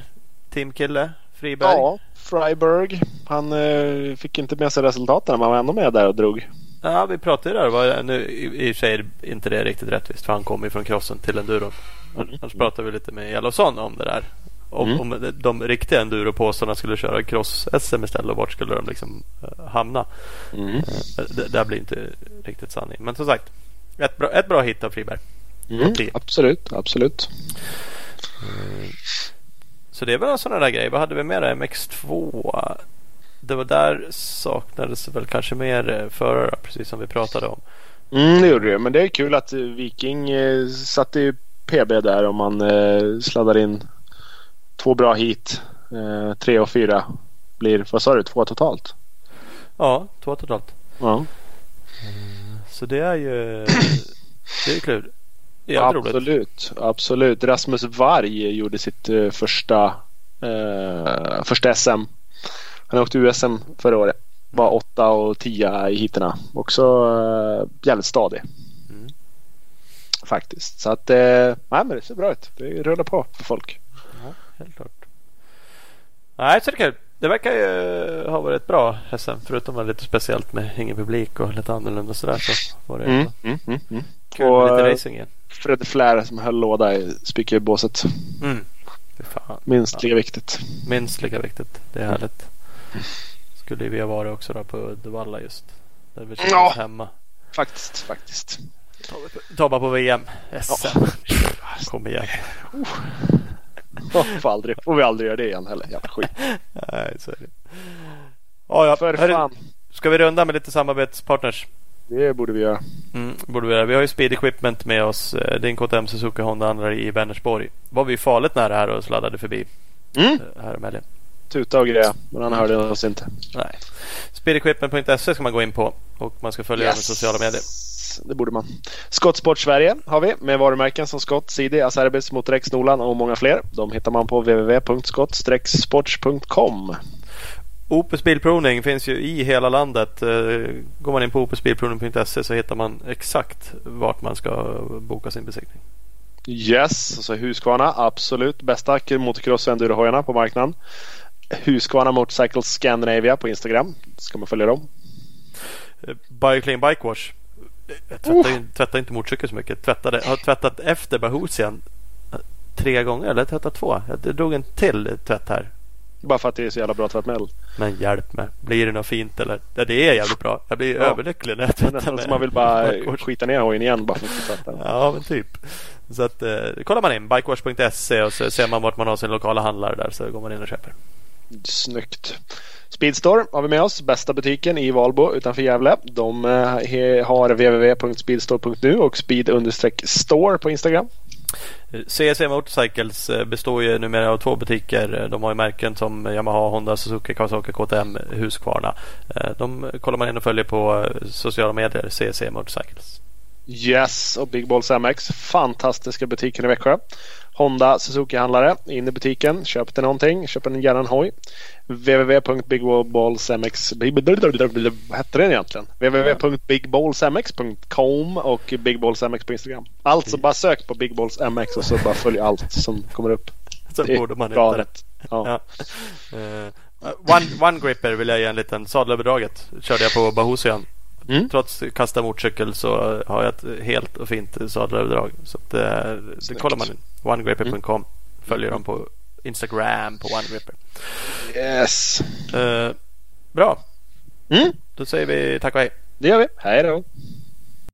teamkille Friberg. Ja, Freiberg. Han eh, fick inte med sig resultaten men han var ändå med där och drog. Ja, vi pratade ju där. Var, nu, I och för sig är inte det riktigt rättvist för han kom ju från crossen till enduron. Mm. Annars pratade vi lite med Jalosson om det där. Om, mm. om de riktiga enduropåsarna skulle köra cross-SM istället, vart skulle de liksom uh, hamna? Mm. Uh, det, det blir inte riktigt sanning. Men som sagt, ett bra, ett bra hit av Friberg. Mm, absolut, absolut. Uh, så det är väl en sån där grej. Vad hade vi mer? MX2. Det var där saknades väl kanske mer förare, precis som vi pratade om. Mm, det gjorde det. Men det är kul att Viking satte ju PB där om man sladdar in två bra hit. Eh, tre och fyra blir, vad sa du, två totalt? Ja, två totalt. Ja. Mm, så det är ju det är kul. Absolut, absolut. Rasmus Varg gjorde sitt uh, första, uh, första SM. Han åkte USM förra året. Var åtta och tia i hitterna. Också uh, jävligt stadig. Mm. Faktiskt. Så att, uh, nej men det ser bra ut. Det rullar på för folk helt klart. Nej, så det är kul. Det verkar ju ha varit bra SM. Förutom att lite speciellt med ingen publik och lite annorlunda sådär. Så var det mm, mm, mm, mm. kul och, med lite racing igen. Fred Flair som höll låda i spikebåset. Mm. Minst lika viktigt. Minst lika viktigt. Det är härligt. Skulle vi ha varit också då på Uddevalla just. Där vi ja, hemma. Faktiskt, faktiskt. Ta bara på VM. SM. Ja. Kom igen. Uh får, aldrig, får vi aldrig göra det igen heller. Jävla skit. Nej, så är det. Ja, ja. För Hörru, fan. Ska vi runda med lite samarbetspartners? Det borde vi göra. Mm, borde vi, göra. vi har ju Speed Equipment med oss. Eh, din KTM Suzuki Honda i Vänersborg. Var vi farligt nära här och sladdade förbi mm. Eh, här om helgen. Tuta och greja, men han hörde oss inte. Nej. Speedequipment.se ska man gå in på och man ska följa yes. med sociala medier det borde man. Skottsport Sverige har vi med varumärken som Skott, Sidi, Acerbis, Motorex, Nolan och många fler. De hittar man på www.skott-sports.com. Opus Bilprovning finns ju i hela landet. Eh, går man in på opusbilprovning.se så hittar man exakt vart man ska boka sin besiktning. Yes, alltså Husqvarna absolut bästa motocross och endurohojarna på marknaden. Husqvarna Motorcycle Scandinavia på Instagram. Ska man följa dem. Eh, Bioclean Bike Wash jag tvättar, oh. tvättar inte motorcykel så mycket. Tvättade, har tvättat efter Bahusian tre gånger eller tvättat två. Jag drog en till tvätt här. Bara för att det är så jävla bra tvättmedel. Men hjälp mig. Blir det något fint eller? Ja, det är jävligt bra. Jag blir ja. överlycklig när jag tvättar. Nästan som man vill bara skita ner hojen igen bara för att tvätta Ja men typ. Så att eh, kollar man in bikewash.se och så ser man vart man har sin lokala handlare där så går man in och köper. Snyggt. Speedstore har vi med oss. Bästa butiken i Valbo utanför Gävle. De eh, har www.speedstore.nu och speed-store på Instagram. CSC Motorcycles eh, består ju numera av två butiker. De har ju märken som Yamaha, Honda, Suzuki, Kawasaki, KTM, Husqvarna. Eh, de kollar man in och följer på sociala medier, CSC Motorcycles. Yes, och Big Balls MX. Fantastiska butiken i Växjö. Honda Suzuki-handlare in i butiken. Köp dig någonting. Köp en gärna en hoj. www.bigballsmx Vad hette den egentligen? www.bigballsmx.com och bigballsmx på Instagram. Alltså bara sök på Big Balls MX och så bara följ allt som kommer upp. Så borde man hitta det. Ja. Ja. Uh, one, one Gripper vill jag ge en liten sadelöverdraget. Körde jag på Bahosian Mm. Trots kasta motorcykel så har jag ett helt och fint sadelöverdrag. Så att, det, det kollar man in. OneGripper.com. Mm. Följer dem på Instagram på OneGripper. Yes. Uh, bra. Mm. Då säger vi tack och hej. Det gör vi. Hej då.